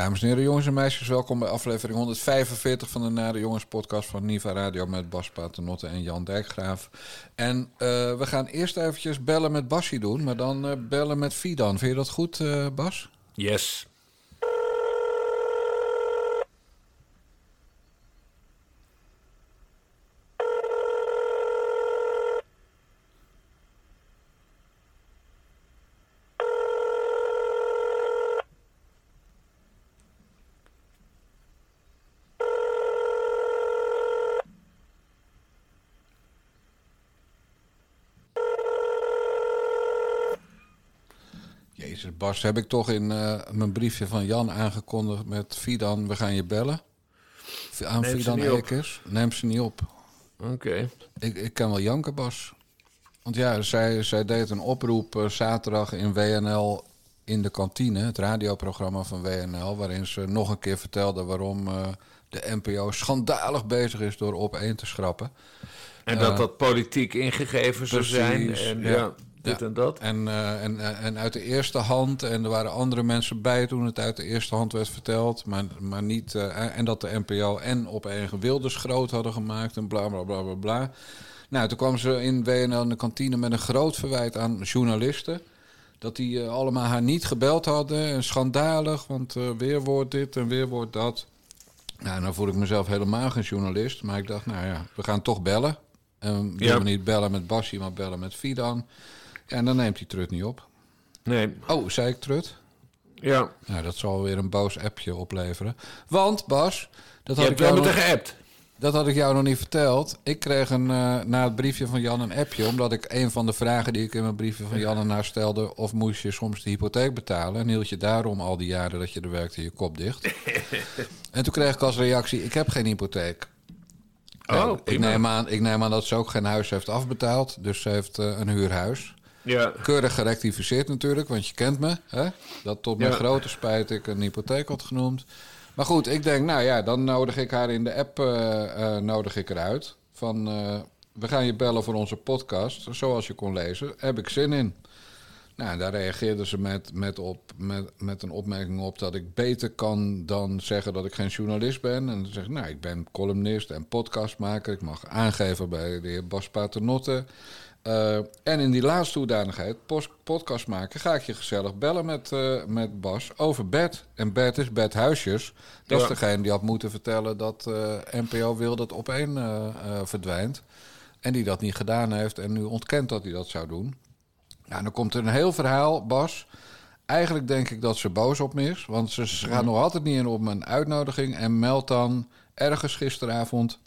Dames en heren, jongens en meisjes, welkom bij aflevering 145 van de Nare Jongens podcast van Niva Radio met Bas Paternotte en Jan Dijkgraaf. En uh, we gaan eerst eventjes bellen met Basje doen, maar dan uh, bellen met Fidan. Vind je dat goed, uh, Bas? Yes. Jezus, Bas, heb ik toch in uh, mijn briefje van Jan aangekondigd met Fidan, we gaan je bellen. Aan Neem Fidan. Ekers. Neem ze niet op. Oké. Ik, ik kan wel janken, Bas. Want ja, zij, zij deed een oproep eh, zaterdag in WNL in de kantine, het radioprogramma van WNL, waarin ze nog een keer vertelde waarom eh, de NPO schandalig bezig is door op één te schrappen. En dat dat politiek ingegeven zou zijn. En ja. ja, dit Ja. en dat. En, eh, en, eh, en uit de eerste hand, en er waren andere mensen bij toen het uit de eerste hand werd verteld, maar, maar niet. eh, en dat de NPO en op een Wilders groot hadden gemaakt en bla bla bla bla bla. Nou, toen kwam ze in WNL in de kantine met een groot verwijt aan journalisten. Dat die allemaal haar niet gebeld hadden. En schandalig, want weer wordt dit en weer wordt dat. Nou, dan voel ik mezelf helemaal geen journalist. Maar ik dacht, nou ja, we gaan toch bellen. En we Ja. niet bellen met Bassie, maar bellen met Fidan. En dan neemt hij Trut niet op. Nee. Oh, zei ik Trut? Ja. Nou, dat zal weer een boos appje opleveren. Want, Bas, dat Je had, ik hebt wel jou met nog, geappt. dat had ik jou nog niet verteld. Ik kreeg een, eh, na het briefje van Jan een appje... omdat ik een van de vragen die ik in mijn briefje van Jan naar stelde... of moest je soms de hypotheek betalen... en hield je daarom al die jaren dat je er werkte je kop dicht. en toen kreeg ik als reactie, ik heb geen hypotheek. Oh, ik, neem aan, ik neem aan dat ze ook geen huis heeft afbetaald. Dus ze heeft eh, een huurhuis. Ja. Keurig gerectificeerd natuurlijk, want je kent me. Hè? Dat tot mijn Ja. grote spijt ik een hypotheek had genoemd. Maar goed, ik denk, nou ja, dan nodig ik haar in de app eh, nodig ik eruit. Van, eh, we gaan je bellen voor onze podcast. Zoals je kon lezen, heb ik zin in. Nou, daar reageerde ze met, met, op, met, met een opmerking op dat ik beter kan dan zeggen dat ik geen journalist ben. En dan zeg ik, nou, ik ben columnist en podcastmaker. Ik mag aangeven bij de heer Bas Paternotte. Eh, en in die laatste hoedanigheid, podcast maken, ga ik je gezellig bellen met, eh, met Bas over Bert. En Bert is Bert Huisjes. Dat is degene die had moeten vertellen dat eh, NPO wil dat op één eh, verdwijnt. En die dat niet gedaan heeft en nu ontkent dat hij dat zou doen. Nou, dan komt er een heel verhaal, Bas. Eigenlijk denk ik dat ze boos op me is. Want ze ze gaat nog altijd niet in op mijn uitnodiging. En meldt dan ergens gisteravond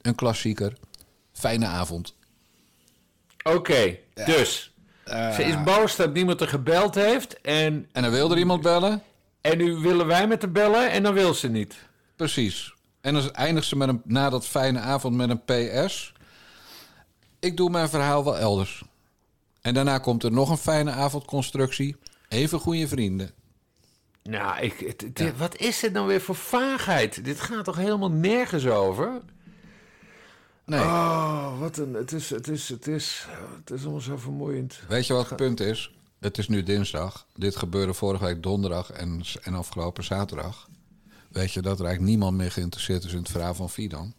een klassieker. Fijne avond. Oké, dus. Ze is boos dat niemand er gebeld heeft. En, En dan wilde er iemand bellen. en nu willen wij met haar bellen en dan wil ze niet. Precies. En dan eindigt ze met een, na dat fijne avond met een PS. Ik doe mijn verhaal wel elders. En daarna komt er nog een fijne avondconstructie. Even goede vrienden. Nou, ik, het, het- wat is dit nou weer voor vaagheid? Dit gaat toch helemaal nergens over? Nee. Oh, wat een. Het is, het is, het is, het is allemaal zo vermoeiend. Weet je wat het punt is? Het is nu dinsdag. Dit gebeurde vorige week donderdag en, en afgelopen zaterdag. Weet je dat er eigenlijk niemand meer geïnteresseerd is in het verhaal van Fidan?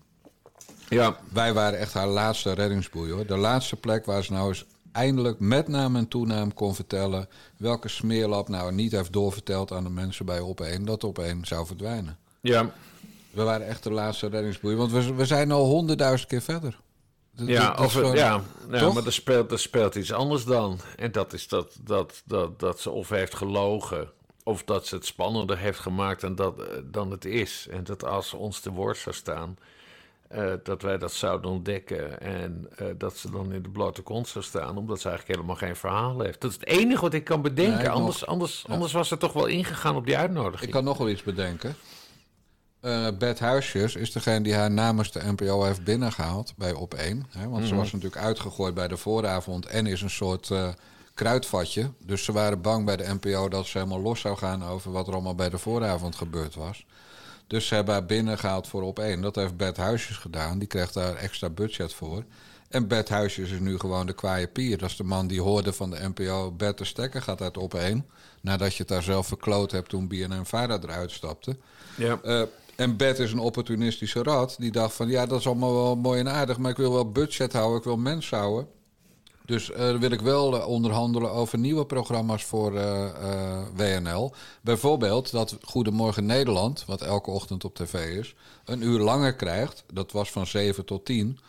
Ja, Wij waren echt haar laatste reddingsboei hoor. De laatste plek waar ze nou eens eindelijk met naam en toenaam kon vertellen... welke smeerlap nou niet heeft doorverteld aan de mensen bij Op1... dat Op1 zou verdwijnen. ja. We waren echt de laatste reddingsboei. Want we, we zijn al honderdduizend keer verder. Dat- Ja, dat- dat of, gewoon- ja, ja maar er speelt, er speelt iets anders dan. En dat is dat, dat, dat, dat ze of heeft gelogen... of dat ze het spannender heeft gemaakt dan, dat, eh, dan het is. En dat als ze ons te woord zou staan... eh, dat wij dat zouden ontdekken... en eh, dat ze dan in de blote kont zou staan... omdat ze eigenlijk helemaal geen verhaal heeft. Dat is het enige wat ik kan bedenken. Nee, anders, nog. anders, anders was ze toch wel ingegaan op die uitnodiging. Ik kan nog wel iets bedenken. Eh Bert Huisjes is degene die haar namens de NPO heeft binnengehaald bij Op1. Hè, want Mhm. ze was natuurlijk uitgegooid bij de vooravond en is een soort eh, kruidvatje. Dus ze waren bang bij de NPO dat ze helemaal los zou gaan over wat er allemaal bij de vooravond gebeurd was. Dus ze hebben haar binnengehaald voor Op1. Dat heeft Bert Huisjes gedaan. Die kreeg daar extra budget voor. En Bert Huisjes is nu gewoon de kwaaie pier. Dat is de man die hoorde van de NPO... Bert de Stekker gaat uit op één. Nadat je het daar zelf verkloot hebt toen BNN Vara eruit stapte. Ja. Uh, en Bert is een opportunistische rat. Die dacht van ja, dat is allemaal wel mooi en aardig... maar ik wil wel budget houden, ik wil mensen houden. Dus uh, wil ik wel uh, onderhandelen over nieuwe programma's voor uh, WNL. Bijvoorbeeld dat Goedemorgen Nederland, wat elke ochtend op tv is, een uur langer krijgt. Dat was van 7 tot 10.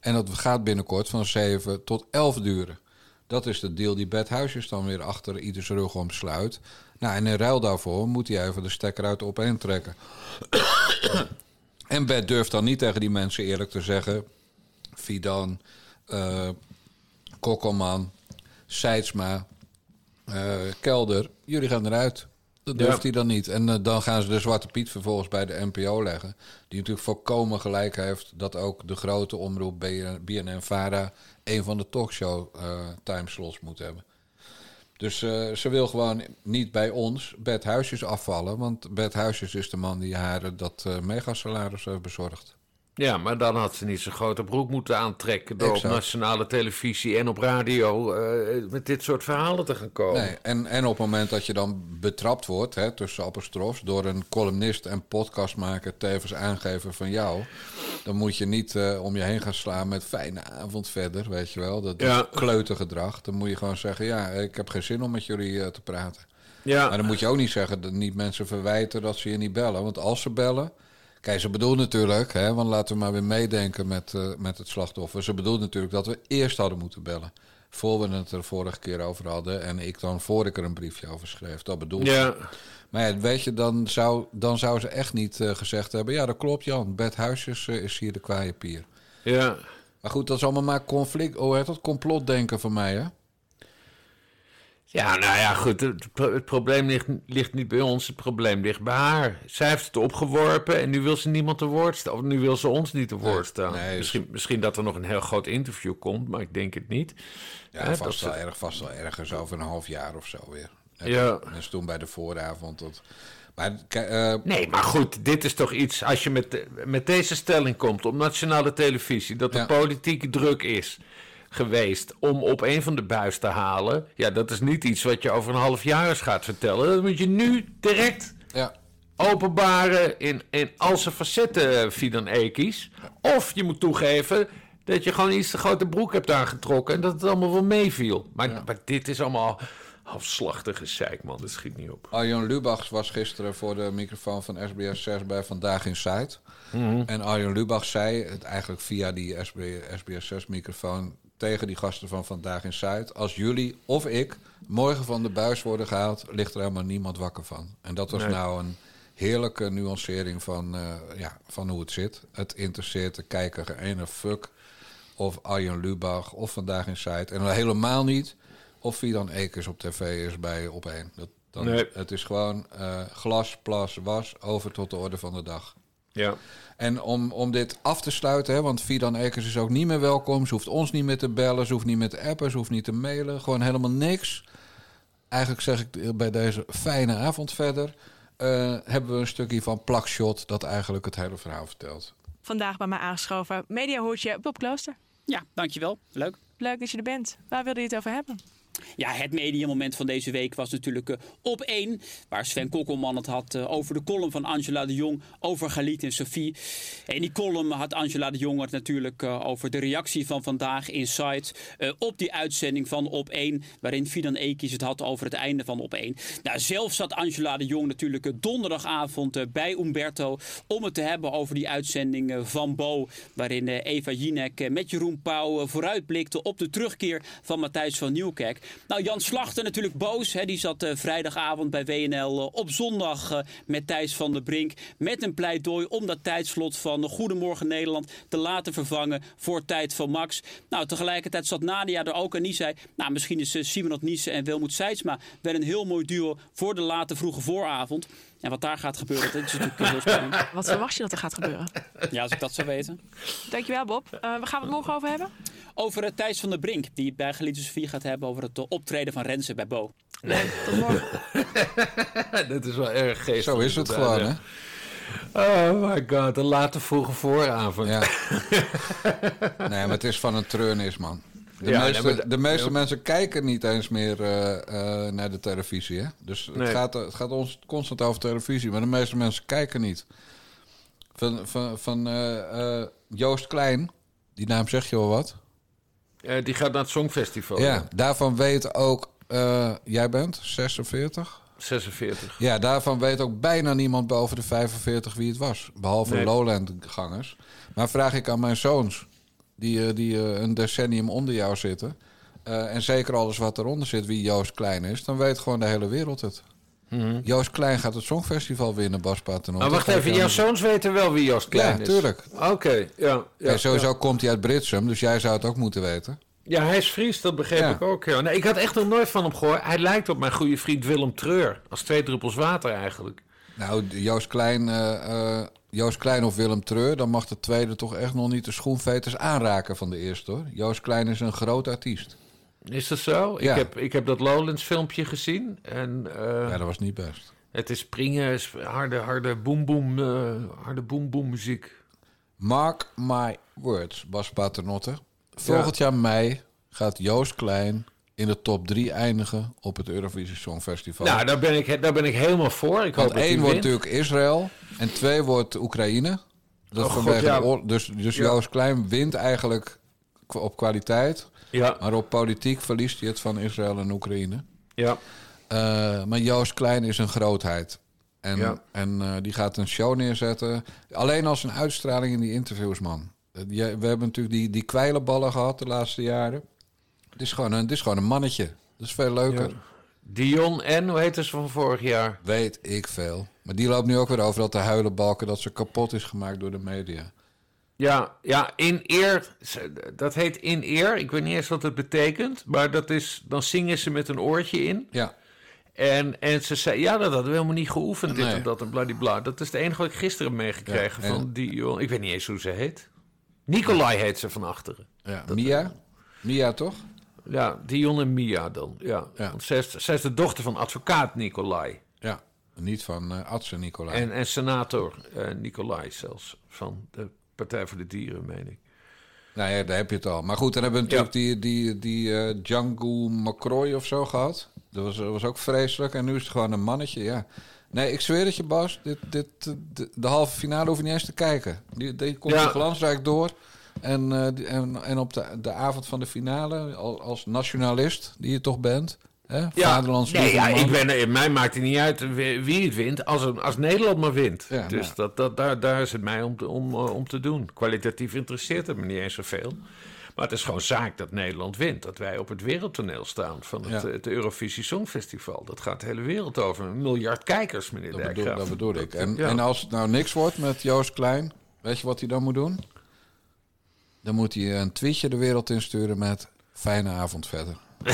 En dat gaat binnenkort van 7 tot 11 duren. Dat is de deal die Bert Huisjes dan weer achter ieders rug omsluit. Nou, en in ruil daarvoor moet hij even de stekker uit op trekken. en Bert durft dan niet tegen die mensen eerlijk te zeggen... Fidan, uh, Kokkelman, Seidsma, uh, Kelder, jullie gaan eruit. Dat durft ja. hij dan niet. En uh, dan gaan ze de Zwarte Piet vervolgens bij de NPO leggen. Die natuurlijk volkomen gelijk heeft dat ook de grote omroep BNN-Vara... een van de talkshow timeslots moet hebben. Dus uh, ze wil gewoon niet bij ons Bert Huisjes afvallen. Want Bert Huisjes is de man die haar dat uh, megasalaris heeft bezorgd. Ja, maar dan had ze niet zo'n grote broek moeten aantrekken... door exact. op nationale televisie en op radio uh, met dit soort verhalen te gaan komen. Nee, en, en op het moment dat je dan betrapt wordt, hè, tussen apostrofs... door een columnist en podcastmaker tevens aangeven van jou... dan moet je niet uh, om je heen gaan slaan met fijne avond verder, weet je wel. Dat, ja. kleutergedrag. Dan moet je gewoon zeggen, ja, ik heb geen zin om met jullie uh, te praten. Ja. Maar dan moet je ook niet zeggen dat niet mensen verwijten dat ze je niet bellen. Want als ze bellen... Kijk, ze bedoelt natuurlijk, hè, want laten we maar weer meedenken met, uh, met het slachtoffer. Ze bedoelt natuurlijk dat we eerst hadden moeten bellen. Voor we het er vorige keer over hadden. En ik dan voor ik er een briefje over schreef. Dat bedoelt ja. ze. Maar ja, weet je, dan zou, dan zou ze echt niet uh, gezegd hebben... Ja, dat klopt Jan, Bert Huisjes uh, is hier de kwaaie pier. Ja. Maar goed, dat is allemaal maar conflict... Oh, heet dat complotdenken van mij, hè? Ja, nou ja, goed. Het, het, probleem ligt, ligt niet bij ons, het probleem ligt bij haar. Zij heeft het opgeworpen en nu wil ze niemand te woord staan. Of nu wil ze ons niet te woord staan. Nee, nee, misschien, misschien dat er nog een heel groot interview komt, maar ik denk het niet. Ja, He, vast, wel erg, vast wel ergens over een half jaar of zo weer. Ja. Is toen bij de vooravond. Dat, maar, uh, nee, maar goed, dit is toch iets, als je met, met deze stelling komt op nationale televisie, dat er ja. politieke druk is geweest om op een van de buis te halen. Ja, dat is niet iets wat je over een half jaar eens gaat vertellen. Dat moet je nu direct ja. openbaren in, in al zijn facetten, Fidan Ekies. Of je moet toegeven dat je gewoon iets te grote broek hebt aangetrokken en dat het allemaal wel meeviel. Maar, ja. maar dit is allemaal afslachtige zeik, man. Dat schiet niet op. Arjan Lubachs was gisteren voor de microfoon van SBS 6 bij Vandaag in Zuid. Mm -hmm. En Arjan Lubach zei het eigenlijk via die SBS 6 microfoon tegen die gasten van Vandaag in Zuid. Als jullie of ik morgen van de buis worden gehaald, ligt er helemaal niemand wakker van. En dat was nee. nou een heerlijke nuancering van, uh, ja, van hoe het zit. Het interesseert de kijker geen ene fuck of Arjen Lubach of Vandaag in Zuid. En helemaal niet of wie dan Ekers op tv is bij Op1. Dat, dan, nee. Het is gewoon uh, glas, plas, was, over tot de orde van de dag. Ja. En om, om dit af te sluiten, hè, want Fidan Ekers is ook niet meer welkom. Ze hoeft ons niet meer te bellen, ze hoeft niet meer te appen, ze hoeft niet te mailen. Gewoon helemaal niks. Eigenlijk zeg ik bij deze fijne avond verder... Uh, hebben we een stukje van Plakshot dat eigenlijk het hele verhaal vertelt. Vandaag bij mij aangeschoven mediahoortje Bob Klooster. Ja, dankjewel. Leuk. Leuk dat je er bent. Waar wilde je het over hebben? Ja, het mediamoment van deze week was natuurlijk uh, op één. Waar Sven Kokkelman het had uh, over de column van Angela de Jong over Galit en Sophie. En die column had Angela de Jong het natuurlijk uh, over de reactie van vandaag in Site op die uitzending van op één. Waarin Fidan Ekies het had over het einde van op één. Nou, zelf zat Angela de Jong natuurlijk donderdagavond bij Umberto. Om het te hebben over die uitzending van Bo. Waarin Eva Jinek met Jeroen Pauw vooruitblikte op de terugkeer van Matthijs van Nieuwkerk. Nou, Jan Slachter natuurlijk boos. Hè. Die zat uh, vrijdagavond bij WNL uh, op zondag uh, met Thijs van der Brink. Met een pleidooi om dat tijdslot van Goedemorgen Nederland te laten vervangen voor Tijd van Max. Nou, tegelijkertijd zat Nadia er ook en die zei... Nou, misschien is Simon Niesen en Wilmoet Seidsma wel een heel mooi duo voor de late vroege vooravond. En wat daar gaat gebeuren, dat is natuurlijk heel spannend. Wat verwacht je dat er gaat gebeuren? Ja, als ik dat zou weten. Dankjewel, Bob. Waar gaan we het morgen over hebben? Over het Thijs van der Brink, die het bij Geliefde gaat hebben over het optreden van Renze bij Bo. Nee, tot morgen. dat is wel erg geestig. Zo is het gewoon, hè? Oh my god, een late vroege vooravond. Ja. nee, maar het is van een treurnis, man. De Ja, meeste, nee, de meeste mensen kijken niet eens meer eh, eh, naar de televisie. Hè? Dus het, Nee. gaat, het gaat ons constant over televisie. Maar de meeste mensen kijken niet. Van, van, van eh, eh, Joost Klein, die naam zeg je wel wat. Eh, die gaat naar het Songfestival. Ja, daarvan weet ook... eh, jij bent 46? 46. Ja, daarvan weet ook bijna niemand boven de 45 wie het was. Behalve Nee. Lowland-gangers. Maar vraag ik aan mijn zoons, die, eh, die een decennium onder jou zitten... en zeker alles wat eronder zit, wie Joost Klein is... dan weet gewoon de hele wereld het. Joost Klein gaat het Songfestival winnen, Bas Paternotte. Maar wacht even, jouw zoons weten wel wie Joost Klein Ja, is? tuurlijk. Oké, ja. ja, Ja, sowieso ja. komt hij uit Britsum, dus jij zou het ook moeten weten. Ja, hij is Fries, dat begreep Ja. ik ook. Ja. Nee, ik had echt nog nooit van hem gehoord. Hij lijkt op mijn goede vriend Willem Treur. Als twee druppels water eigenlijk. Nou, Joost Klein, eh, eh, Joost Klein of Willem Treur... dan mag de tweede toch echt nog niet de schoenveters aanraken van de eerste, hoor. Joost Klein is een groot artiest. Is dat zo? Ja. Ik, heb, ik heb dat Lowlands filmpje gezien. En eh, Ja, dat was niet best. het is springen, harde, harde boem boem, eh, harde boem muziek. Mark my words, Bas Paternotte. Volgend jaar mei gaat Joost Klein in de top 3 eindigen op het Eurovisie Songfestival. Nou, daar ben, ik, daar ben ik helemaal voor. Ik Want één wordt natuurlijk Israël en twee wordt Oekraïne. Dat Oh, God, vanwege ja. de oor- dus dus Ja. Joost Klein wint eigenlijk op kwaliteit, Ja, maar op politiek verliest hij het van Israël en Oekraïne. ja. Eh, maar Joost Klein is een grootheid. En, Ja. en eh, die gaat een show neerzetten. Alleen als een uitstraling in die interviews, man. Eh, we hebben natuurlijk die, die kwijlenballen gehad de laatste jaren. Het is gewoon een, het is gewoon een mannetje. Dat is veel leuker. Ja. Dion en, hoe heet ze van vorig jaar? Weet ik veel. Maar die loopt nu ook weer over dat de huilenbalken... dat ze kapot is gemaakt door de media. Ja, ja, in eer. Dat heet in eer. Ik weet niet eens wat het betekent. Maar dat is, dan zingen ze met een oortje in. Ja, En, en ze zei, ja, dat hadden we helemaal niet geoefend, dit Nee. en dat en bladibla. Dat is het enige wat ik gisteren meegekregen Ja, en- van die jongen. Ik weet niet eens hoe ze heet. Nicolai heet ze van achteren. ja. Mia? Mia, toch? Ja, Dion en Mia dan. Ja. Ja. Want zij is, zij is de dochter van advocaat Nicolai. Ja. Niet van eh Adse Nicolai. En, en senator eh, Nicolai zelfs. Van de Partij voor de Dieren, meen ik. Nou ja, daar heb je het al. Maar goed, dan hebben we natuurlijk die, die, die eh, Django McCroy of zo gehad. Dat was, dat was ook vreselijk. En nu is het gewoon een mannetje, ja. Nee, ik zweer het je, Bas. Dit, dit, eh, de, de halve finale hoef je niet eens te kijken. Die, die komt Ja. glansrijk door. En, eh, die- en, en op de, de avond van de finale, al- als nationalist die je toch bent... Hè? Vaderlands nee, ja, ik ben, mij maakt het niet uit wie, het wint, als, een- als Nederland maar wint. Ja, dus nou. dat, dat, daar, daar is het mij om te, om, eh, om te doen. Kwalitatief interesseert het me niet eens zoveel. Maar het is gewoon zaak dat Nederland wint. Dat wij op het wereldtoneel staan van het, Ja. het Eurovisie Songfestival. Dat gaat de hele wereld over. Een miljard kijkers, meneer Dat bedoel, dat bedoel ik. En, Ja. en als het nou niks wordt met Joost Klein, weet je wat hij dan moet doen? Dan moet hij een tweetje de wereld insturen met fijne avond verder.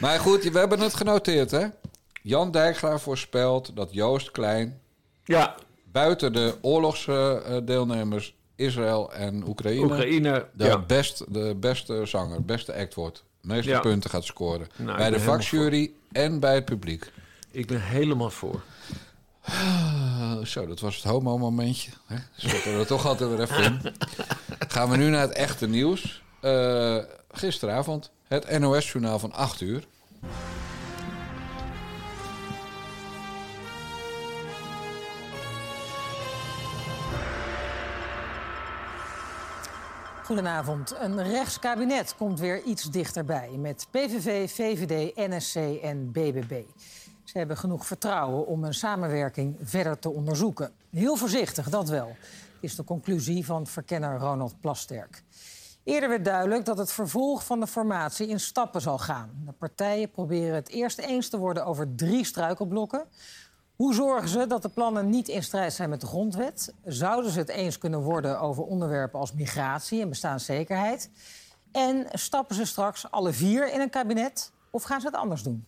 maar goed, we hebben het genoteerd, hè? Jan Dijkgraaf voorspelt dat Joost Klein Ja, buiten de oorlogsdeelnemers Israël en Oekraïne, Oekraïne. de, ja. best, de beste zanger, beste act wordt. De meeste Ja. punten gaat scoren. Nou, bij de vakjury en bij het publiek. Ik ben helemaal voor. Zo, dat was het homo-momentje. hè? We er toch altijd weer even in. Gaan we nu naar het echte nieuws. Eh, gisteravond het NOS-journaal van 8 uur. Goedenavond. Een rechtskabinet komt weer iets dichterbij met PVV, VVD, NSC en BBB. Ze hebben genoeg vertrouwen om een samenwerking verder te onderzoeken. Heel voorzichtig, dat wel, is de conclusie van verkenner Ronald Plasterk. Eerder werd duidelijk dat het vervolg van de formatie in stappen zal gaan. De partijen proberen het eerst eens te worden over drie struikelblokken. Hoe zorgen ze dat de plannen niet in strijd zijn met de grondwet? Zouden ze het eens kunnen worden over onderwerpen als migratie en bestaanszekerheid? En stappen ze straks alle vier in een kabinet of gaan ze het anders doen?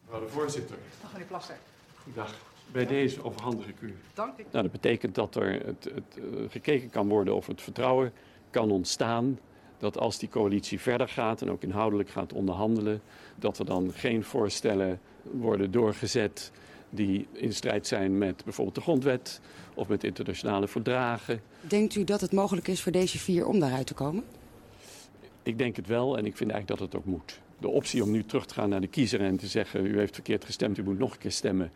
Mevrouw de voorzitter, Dag meneer Plaster. goedendag. Bij deze overhandig ik u. Dank u. Nou, dat betekent dat er het, het, eh, gekeken kan worden of het vertrouwen kan ontstaan dat als die coalitie verder gaat en ook inhoudelijk gaat onderhandelen, dat er dan geen voorstellen worden doorgezet die in strijd zijn met bijvoorbeeld de grondwet of met internationale verdragen. Denkt u dat het mogelijk is voor deze vier om daaruit te komen? Ik denk het wel en ik vind eigenlijk dat het ook moet. De optie om nu terug te gaan naar de kiezer en te zeggen: u heeft verkeerd gestemd, u moet nog een keer stemmen.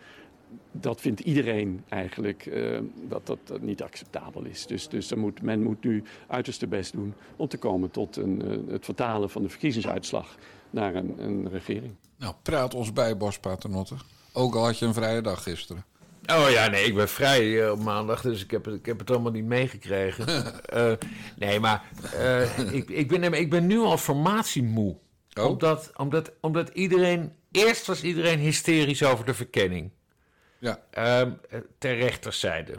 Dat vindt iedereen eigenlijk uh, dat, dat dat niet acceptabel is. Dus, dus er moet, men moet nu uiterste best doen om te komen tot een, uh, het vertalen van de verkiezingsuitslag naar een, een regering. Nou, praat ons bij, Bos Paternotte. Ook al had je een vrije dag gisteren. Oh ja, nee, ik ben vrij uh, op maandag, dus ik heb, het, ik heb het allemaal niet meegekregen. uh, nee, maar uh, ik, ik, ben, ik ben nu al formatiemoe. Oh? Omdat, omdat, omdat iedereen... Eerst was iedereen hysterisch over de verkenning. Ja. Ehm, ter rechterzijde.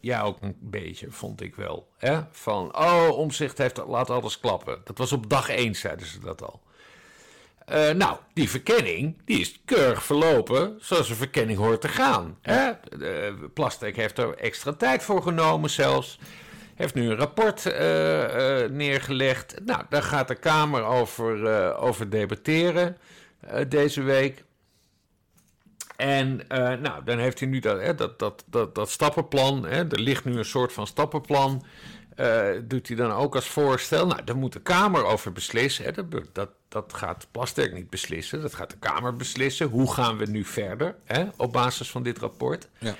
ja, ook een beetje, vond ik wel. Hè? Van, oh, Omzicht heeft, laat alles klappen. Dat was op dag één, zeiden ze dat al. Uh, nou, die verkenning die is keurig verlopen zoals een verkenning hoort te gaan. Hè? Uh, Plastek heeft er extra tijd voor genomen zelfs. Heeft nu een rapport uh, neergelegd. Nou, daar gaat de Kamer over, over debatteren deze week. En nou, dan heeft hij nu dat, hè, dat, dat, dat, dat stappenplan. Hè? Er ligt nu een soort van stappenplan. doet hij dan ook als voorstel? Nou, daar moet de Kamer over beslissen. Hè? Dat, dat, dat gaat Plasterk niet beslissen. Dat gaat de Kamer beslissen. Hoe gaan we nu verder hè, op basis van dit rapport? Ja.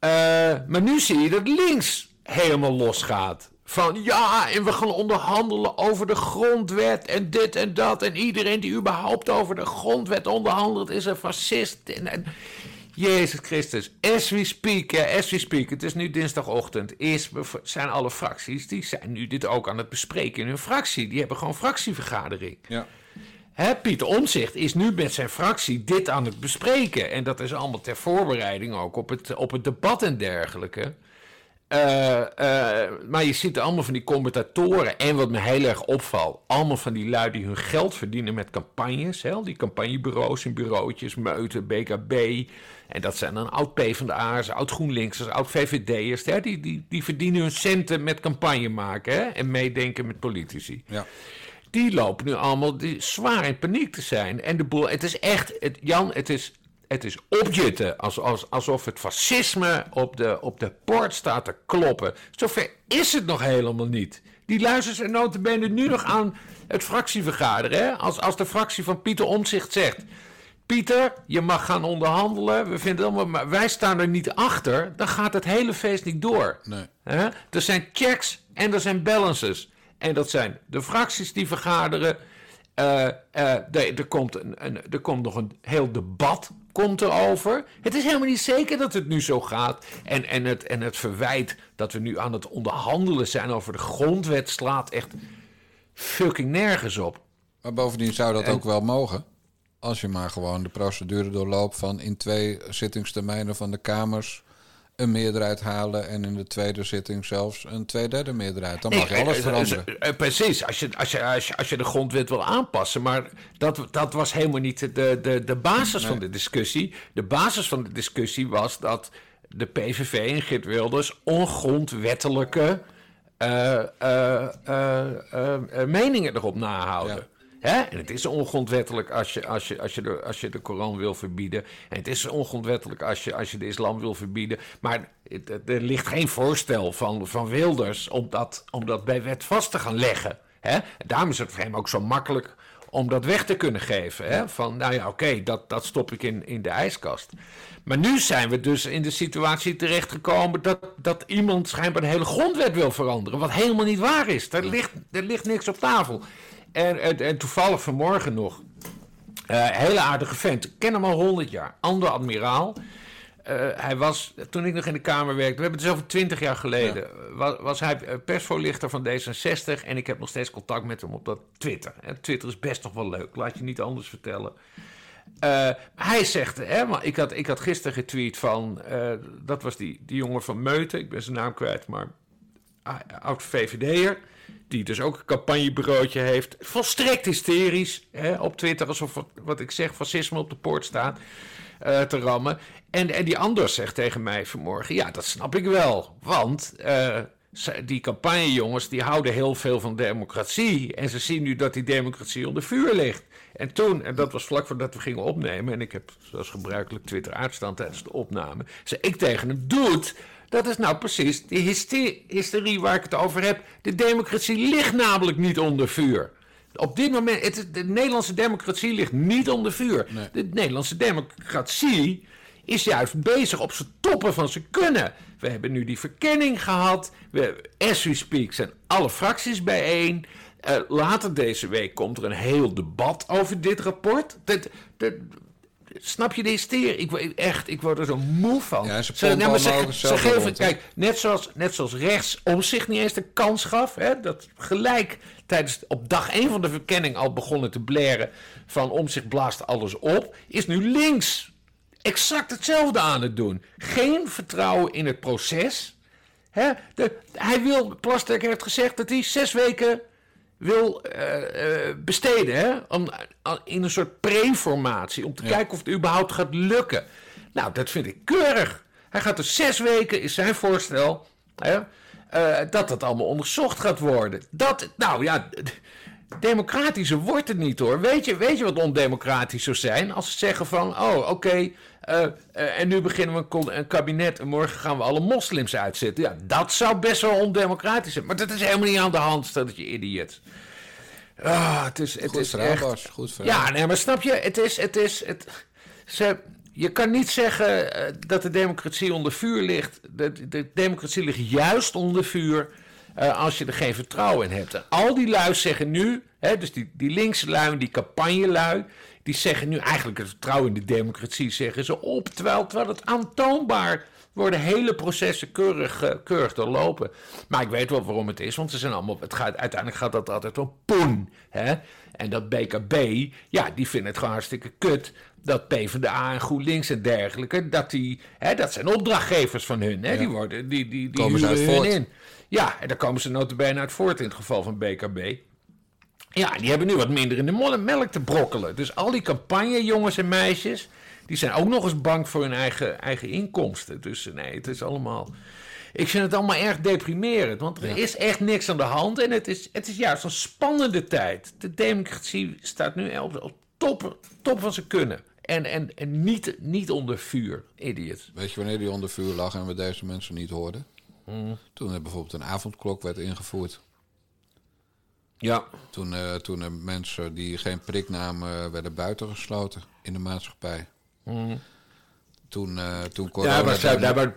Uh, maar nu zie je dat links helemaal losgaat. Van ja, en we gaan onderhandelen over de grondwet en dit en dat. En iedereen die überhaupt over de grondwet onderhandelt is een fascist. En, en Jezus Christus, as we speak, as we speak, het is nu dinsdagochtend, is, zijn alle fracties, die zijn nu dit ook aan het bespreken in hun fractie. Die hebben gewoon fractievergadering. Ja. Hè, Pieter Omzicht is nu met zijn fractie dit aan het bespreken. En dat is allemaal ter voorbereiding ook op het, op het debat en dergelijke. Uh, uh, maar je ziet allemaal van die commentatoren. En wat me heel erg opvalt. Allemaal van die lui die hun geld verdienen met campagnes. Hè? Die campagnebureaus en bureautjes. Meuten, BKB. En dat zijn dan oud-PVDA'ers, oud-GroenLinksers, oud-VVD'ers. Die, die, die verdienen hun centen met campagne maken. Hè? En meedenken met politici. Ja. Die lopen nu allemaal die, zwaar in paniek te zijn. En de boel, het is echt, het, Jan, het is het is opjutten, als, als, alsof het fascisme op de, op de poort staat te kloppen. Zover is het nog helemaal niet. Die luisteren zijn notabene nu nog aan het fractievergaderen. Hè? Als, als de fractie van Pieter Omzicht zegt... Pieter, je mag gaan onderhandelen. We vinden allemaal, maar wij staan er niet achter. Dan gaat het hele feest niet door. Nee. Hè? Er zijn checks en er zijn balances. En dat zijn de fracties die vergaderen. Uh, uh, er, er, komt een, een, er komt nog een heel debat komt erover. Het is helemaal niet zeker dat het nu zo gaat. En, en, het, en het verwijt dat we nu aan het onderhandelen zijn over de grondwet slaat echt fucking nergens op. Maar bovendien zou dat ook wel mogen. Als je maar gewoon de procedure doorloopt van in twee zittingstermijnen van de Kamers een meerderheid halen en in de tweede zitting zelfs een tweederde meerderheid. Dan mag je alles veranderen. Precies, als je, als, je, als, je, als je de grondwet wil aanpassen. Maar dat, dat was helemaal niet de, de, de basis van de discussie. De basis van de discussie was dat de PVV en Geert Wilders ongrondwettelijke uh, uh, uh, meningen erop nahouden. Ja. Hè? En het is ongrondwettelijk als je, als, je, als, je de, als je de Koran wil verbieden. En het is ongrondwettelijk als je, als je de islam wil verbieden. Maar er ligt geen voorstel van, van Wilders om dat, om dat bij wet vast te gaan leggen. Hè? Daarom is het voor hem ook zo makkelijk om dat weg te kunnen geven. Hè? Van, nou ja, oké, dat, dat stop ik in, in de ijskast. Maar nu zijn we dus in de situatie terechtgekomen dat, dat iemand schijnbaar een hele grondwet wil veranderen. Wat helemaal niet waar is. Er ligt, er ligt niks op tafel. En, en, en toevallig vanmorgen nog. Uh, hele aardige vent. Ik ken hem al 100 jaar. Ander admiraal. Uh, hij was, toen ik nog in de Kamer werkte, we hebben het dus over 20 jaar geleden, ja. was, was, hij persvoorlichter van D66 en ik heb nog steeds contact met hem op dat Twitter. En Twitter is best nog wel leuk, laat je niet anders vertellen. Uh, hij zegt, hè, maar ik, had, ik had gisteren getweet van, uh, dat was die, die jongen van Meuten, ik ben zijn naam kwijt, maar oud VVD'er die dus ook een campagnebureautje heeft. Volstrekt hysterisch hè, op Twitter, alsof wat ik zeg, fascisme op de poort staat uh, te rammen. En, en die Anders zegt tegen mij vanmorgen: Ja, dat snap ik wel. Want ze- die campagnejongens die houden heel veel van democratie. En ze zien nu dat die democratie onder vuur ligt. En toen, en dat was vlak voordat we gingen opnemen... en ik heb zoals gebruikelijk Twitter uitstaan tijdens de opname... zei ik tegen hem, doet, dat is nou precies die hyste- hysterie waar ik het over heb. De democratie ligt namelijk niet onder vuur. Op dit moment, het, de Nederlandse democratie ligt niet onder vuur. De Nederlandse democratie is juist bezig op zijn toppen van zijn kunnen. We hebben nu die verkenning gehad. We, as we speak zijn alle fracties bijeen. Eh, later deze week komt er een heel debat over dit rapport. Dat, dat, snap je de hysterie? Ik, word- echt, ik word er zo moe van. Ja, ze pompen nou, ze, ze geven, rond, kijk, net zoals, net zoals rechts om zich niet eens de kans gaf. Hè, dat gelijk tijdens, op dag 1 van de verkenning al begonnen te blaren van om zich blaast alles op. Is nu links exact hetzelfde aan het doen. Geen vertrouwen in het proces. Hè, de, hij wil, Plasterk heeft gezegd dat hij zes weken wil eh, eh, besteden. Hè, om, eh, in een soort preformatie. Om te kijken of het überhaupt gaat lukken. Nou, dat vind ik keurig. Hij gaat dus zes weken, is zijn voorstel. Hè, dat dat allemaal onderzocht gaat worden. Dat, nou ja, democratischer wordt het niet hoor. Weet je, weet je wat ondemocratisch zou zijn? Als ze zeggen van, oh oké, eh, eh, en nu beginnen we een, kon- een kabinet en morgen gaan we alle moslims uitzetten. Ja, dat zou best wel ondemocratisch zijn. Maar dat is helemaal niet aan de hand, stel dat je idiot. Ah, het is, het Goed is verhaal, echt... Bas. Goed verhaal. Ja, nee, maar snap je? Het is. Het is het, ze, je kan niet zeggen eh, dat de democratie onder vuur ligt. De, de democratie ligt juist onder vuur als je er geen vertrouwen in hebt. Al die lui zeggen nu, hè, dus die, die linkse lui en die campagnelui, die zeggen nu eigenlijk het vertrouwen in de democratie zeggen ze op. Terwijl, terwijl het aantoonbaar worden hele processen keurig, eh, keurig doorlopen. Maar ik weet wel waarom het is, want ze zijn allemaal, het gaat, uiteindelijk gaat dat altijd om poen. Hè? En dat BKB, ja, die vinden het gewoon hartstikke kut. Dat PvdA en GroenLinks en dergelijke, dat, die, hè, dat zijn opdrachtgevers van hun. Hè? Die, worden, die, die, die Komen ze uit voort. in. Ja, en daar komen ze notabene uit voort in het geval van BKB. Ja, die hebben nu wat minder in de melk te brokkelen. Dus al die campagnejongens en meisjes, die zijn ook nog eens bang voor hun eigen, eigen inkomsten. Dus eh, nee, het is allemaal... Ik vind het allemaal erg deprimerend, want er is echt niks aan de hand. En het is, het is juist een spannende tijd. De democratie staat nu op, op top, top van zijn kunnen. En, en, en niet, niet onder vuur, idiot. Weet je wanneer die onder vuur lag en we deze mensen niet hoorden? Hmm. Toen er bijvoorbeeld een avondklok werd ingevoerd. Ja. Toen, eh, toen er mensen die geen prik namen eh, werden buitengesloten in de maatschappij. Toen, eh toen corona... Ja, maar, maar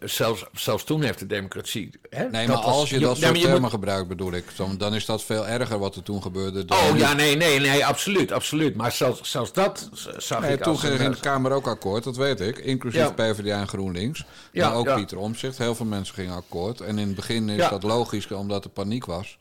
zelfs, zelfs toen heeft de democratie... Hè, Nee, maar als je dat soort termen gebruikt, bedoel ik, dan, is dat veel erger wat er toen gebeurde. Oh ja, nee, nee, nee, absoluut, absoluut. Maar zelfs, zelfs dat zag ik toen ging in de Kamer ook akkoord, dat weet ik. Inclusief. PvdA en GroenLinks. Ja, maar ook. Pieter Omtzigt. Heel veel mensen gingen akkoord. En in het begin is dat logisch, omdat er paniek was.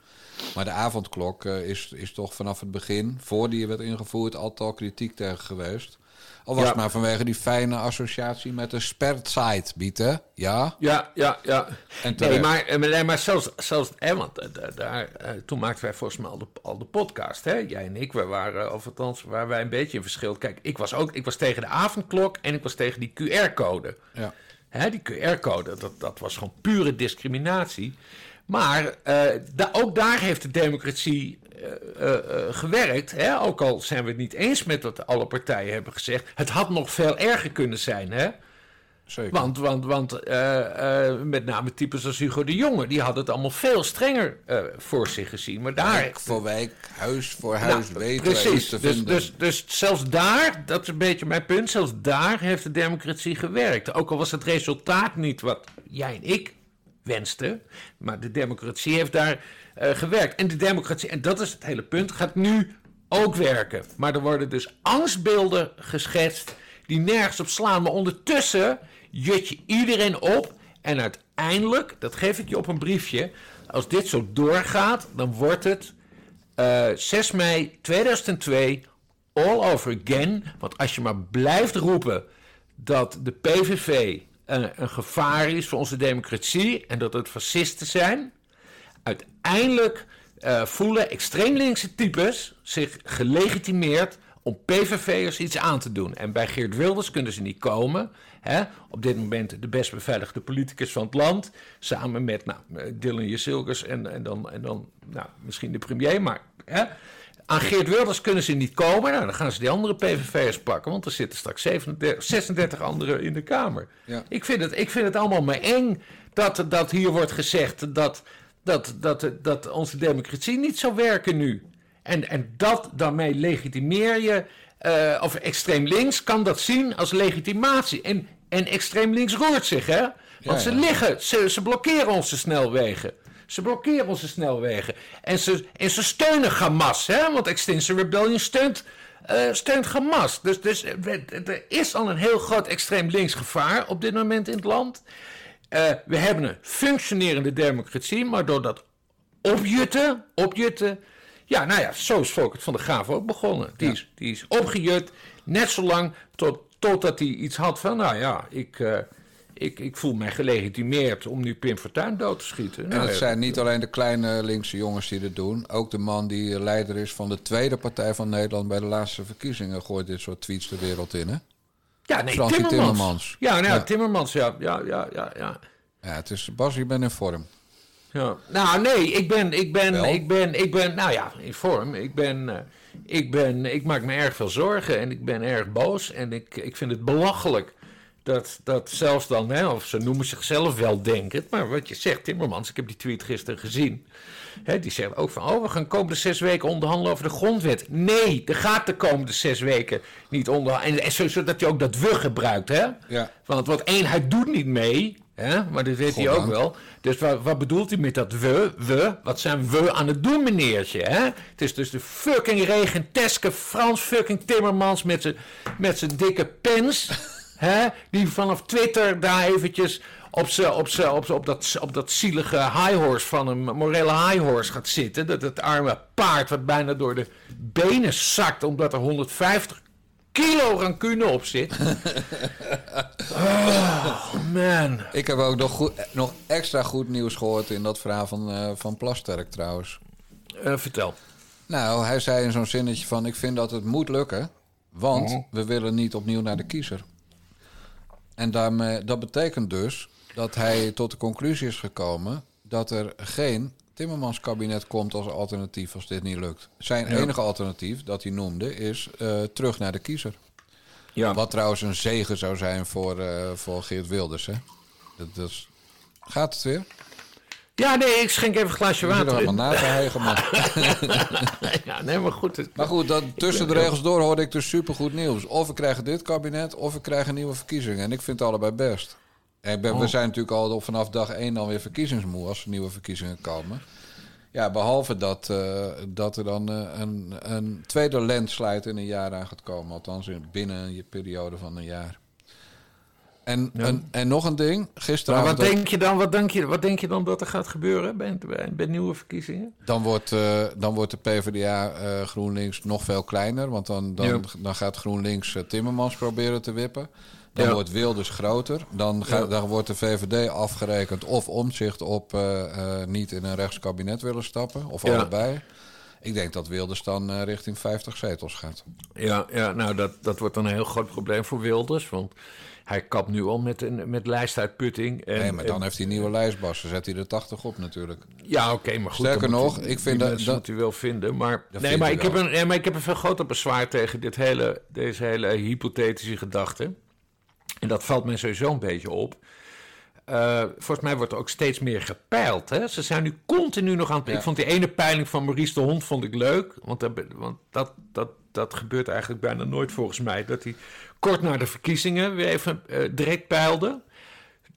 Maar de avondklok eh, is, is toch vanaf het begin, voor die werd ingevoerd, altijd al kritiek tegen geweest. Al was Ja. het maar vanwege die fijne associatie met de spertsite, bieten. Ja? Ja, ja, ja. En nee, terecht. maar, eh, maar zelfs, zelfs hè, want eh, da- daar, eh, toen maakten wij volgens mij al de, al de podcast, hè? Jij en ik, we waren, of althans, waar wij een beetje in verschil. Kijk, ik was ook, ik was tegen de avondklok en ik was tegen die QR-code. Ja. Hè, die QR-code, dat, dat was gewoon pure discriminatie. Maar eh, da- ook daar heeft de democratie eh, eh, eh, gewerkt. Hè? Ook al zijn we het niet eens met wat alle partijen hebben gezegd. Het had nog veel erger kunnen zijn. Hè? Zeker. Want, want, want met name types als Hugo de Jonge... die hadden het allemaal veel strenger voor zich gezien. Maar daar... Wijk voor wijk, huis voor huis, Nou, weten wij iets precies. te Dus, dus, dus zelfs daar, dat is een beetje mijn punt, zelfs daar heeft de democratie gewerkt. Ook al was het resultaat niet wat jij en ik wensten, maar de democratie heeft daar eh, gewerkt. En de democratie, en dat is het hele punt, gaat nu ook werken. Maar er worden dus angstbeelden geschetst die nergens op slaan. Maar ondertussen jut je iedereen op en uiteindelijk, dat geef ik je op een briefje, als dit zo doorgaat, dan wordt het eh, 6 mei 2002 all over again. Want als je maar blijft roepen dat de PVV een, een gevaar is voor onze democratie en dat het fascisten zijn, uiteindelijk eh, voelen extreem linkse types zich gelegitimeerd om PVV'ers iets aan te doen. En bij Geert Wilders kunnen ze niet komen. Hè? Op dit moment de best beveiligde politicus van het land. Samen met nou, Dylan Jesilgers en, en dan, en dan nou, misschien de premier. Maar hè? aan Geert Wilders kunnen ze niet komen. Nou, dan gaan ze die andere PVV'ers pakken. Want er zitten straks 37, 36 anderen in de Kamer. Ja. Ik, vind het, ik vind het allemaal maar eng dat, dat hier wordt gezegd dat, dat, dat, dat onze democratie niet zou werken nu. En, en dat daarmee legitimeer je, eh, of extreem links kan dat zien als legitimatie. En, en extreem links roert zich, hè? Want Ja, ze liggen, ze, ze blokkeren onze snelwegen. Ze blokkeren onze snelwegen. En ze, en ze steunen Hamas, hè? Want Extinction Rebellion steunt, eh, steunt Hamas. Dus, dus eh, er is al een heel groot extreem links gevaar op dit moment in het land. Eh, we hebben een functionerende democratie, maar door dat opjutten, opjutten. Ja, nou ja, zo is Volkert van der Graaf ook begonnen. Die, is, die is opgejut, net zo lang tot, totdat hij iets had van, nou ja, ik, eh, ik, ik voel mij gelegitimeerd om nu Pim Fortuyn dood te schieten. En Nou, het zijn niet alleen de kleine linkse jongens die dit doen. Ook de man die leider is van de tweede partij van Nederland bij de laatste verkiezingen gooit dit soort tweets de wereld in. Hè? Ja, nee, Timmermans. Timmermans. Ja, nou, ja. Timmermans, ja, ja, ja, ja, ja. Ja, het is Bas, je bent in vorm. Ja. Nou, nee, ik ben, ik ben, Wel? ik ben, ik ben, nou ja, in vorm. Ik ben, eh, ik ben, ik maak me erg veel zorgen en ik ben erg boos. En ik, ik vind het belachelijk dat, dat zelfs dan, hè, of ze noemen zichzelf wel denkend. Maar wat je zegt, Timmermans, ik heb die tweet gisteren gezien. Die zegt ook van, oh, we gaan komende zes weken onderhandelen over de grondwet. Nee, er gaat de komende zes weken niet onderhandelen. En, en zo- zodat hij ook dat we gebruikt, hè. Ja. Want wat één, hij doet niet mee. Hè? Maar dat weet hij ook wel. Dus wat, wat bedoelt hij met dat we? We? Wat zijn we aan het doen, meneertje? Hè? Het is dus de fucking regenteske Frans fucking Timmermans met zijn met zijn dikke pens. hè? Die vanaf Twitter daar eventjes op, op, op, dat, op dat zielige high horse van een morele high horse gaat zitten. Dat het arme paard wat bijna door de benen zakt omdat er 150 kilo rancune op zit. oh, man. Ik heb ook nog, goed, nog extra goed nieuws gehoord in dat verhaal van, eh, van Plasterk trouwens. Eh, vertel. Nou, hij zei in zo'n zinnetje van... ik vind dat het moet lukken, want we willen niet opnieuw naar de kiezer. En daarmee, dat betekent dus dat hij tot de conclusie is gekomen... dat er geen Timmermans kabinet komt als alternatief als dit niet lukt. Zijn enige alternatief dat hij noemde is eh, terug naar de kiezer. Ja. Wat trouwens een zegen zou zijn voor, eh, voor Geert Wilders. Hè? Dat, dat is- Gaat het weer? Ja, nee, ik schenk even een glaasje water er in. allemaal na te hijgen. Ja, nee, maar goed. het- Maar goed, dat, tussen de regels door hoorde ik dus supergoed nieuws. Of we krijgen dit kabinet, of we krijgen nieuwe verkiezingen. En ik vind het allebei best. Ben- We zijn natuurlijk al vanaf dag één dan weer verkiezingsmoe als er nieuwe verkiezingen komen. Ja, behalve dat, eh, dat er dan eh, een, een tweede landslide in een jaar aan gaat komen. Althans in, binnen een periode van een jaar. En, en, en nog een ding. Maar Gisteravond... wat denk je dan, wat denk je, wat denk je dan dat er gaat gebeuren bij, bij, bij nieuwe verkiezingen? Dan wordt, eh, dan wordt de PvdA eh, GroenLinks nog veel kleiner. Want dan, dan, Ja. dan gaat GroenLinks eh, Timmermans proberen te wippen. Dan Ja. wordt Wilders groter. Dan, ga, Ja. dan wordt de VVD afgerekend of omzicht op eh, eh, niet in een rechtskabinet willen stappen. Of allebei. Ik denk dat Wilders dan eh, richting 50 zetels gaat. Ja, ja nou, dat, dat wordt dan een heel groot probleem voor Wilders. Want hij kapt nu al met, een, met lijstuitputting. En, nee, maar dan en- heeft hij nieuwe lijstbas. Dan zet hij de 80 op natuurlijk. Ja, oké, maar goed. Sterker nog, ik vind dat- dat- moet u wel vinden. Maar, nee, maar ik, heb een, nee, maar ik heb een veel groter bezwaar tegen dit hele, deze hele hypothetische gedachte. En dat valt mij sowieso een beetje op. Eh, volgens mij wordt er ook steeds meer gepeild. Hè? Ze zijn nu continu nog aan het... Ja. Ik vond die ene peiling van Maurice de Hond vond ik leuk. Want, dat, want dat, dat, dat gebeurt eigenlijk bijna nooit volgens mij. Dat hij kort na de verkiezingen weer even eh, direct peilde.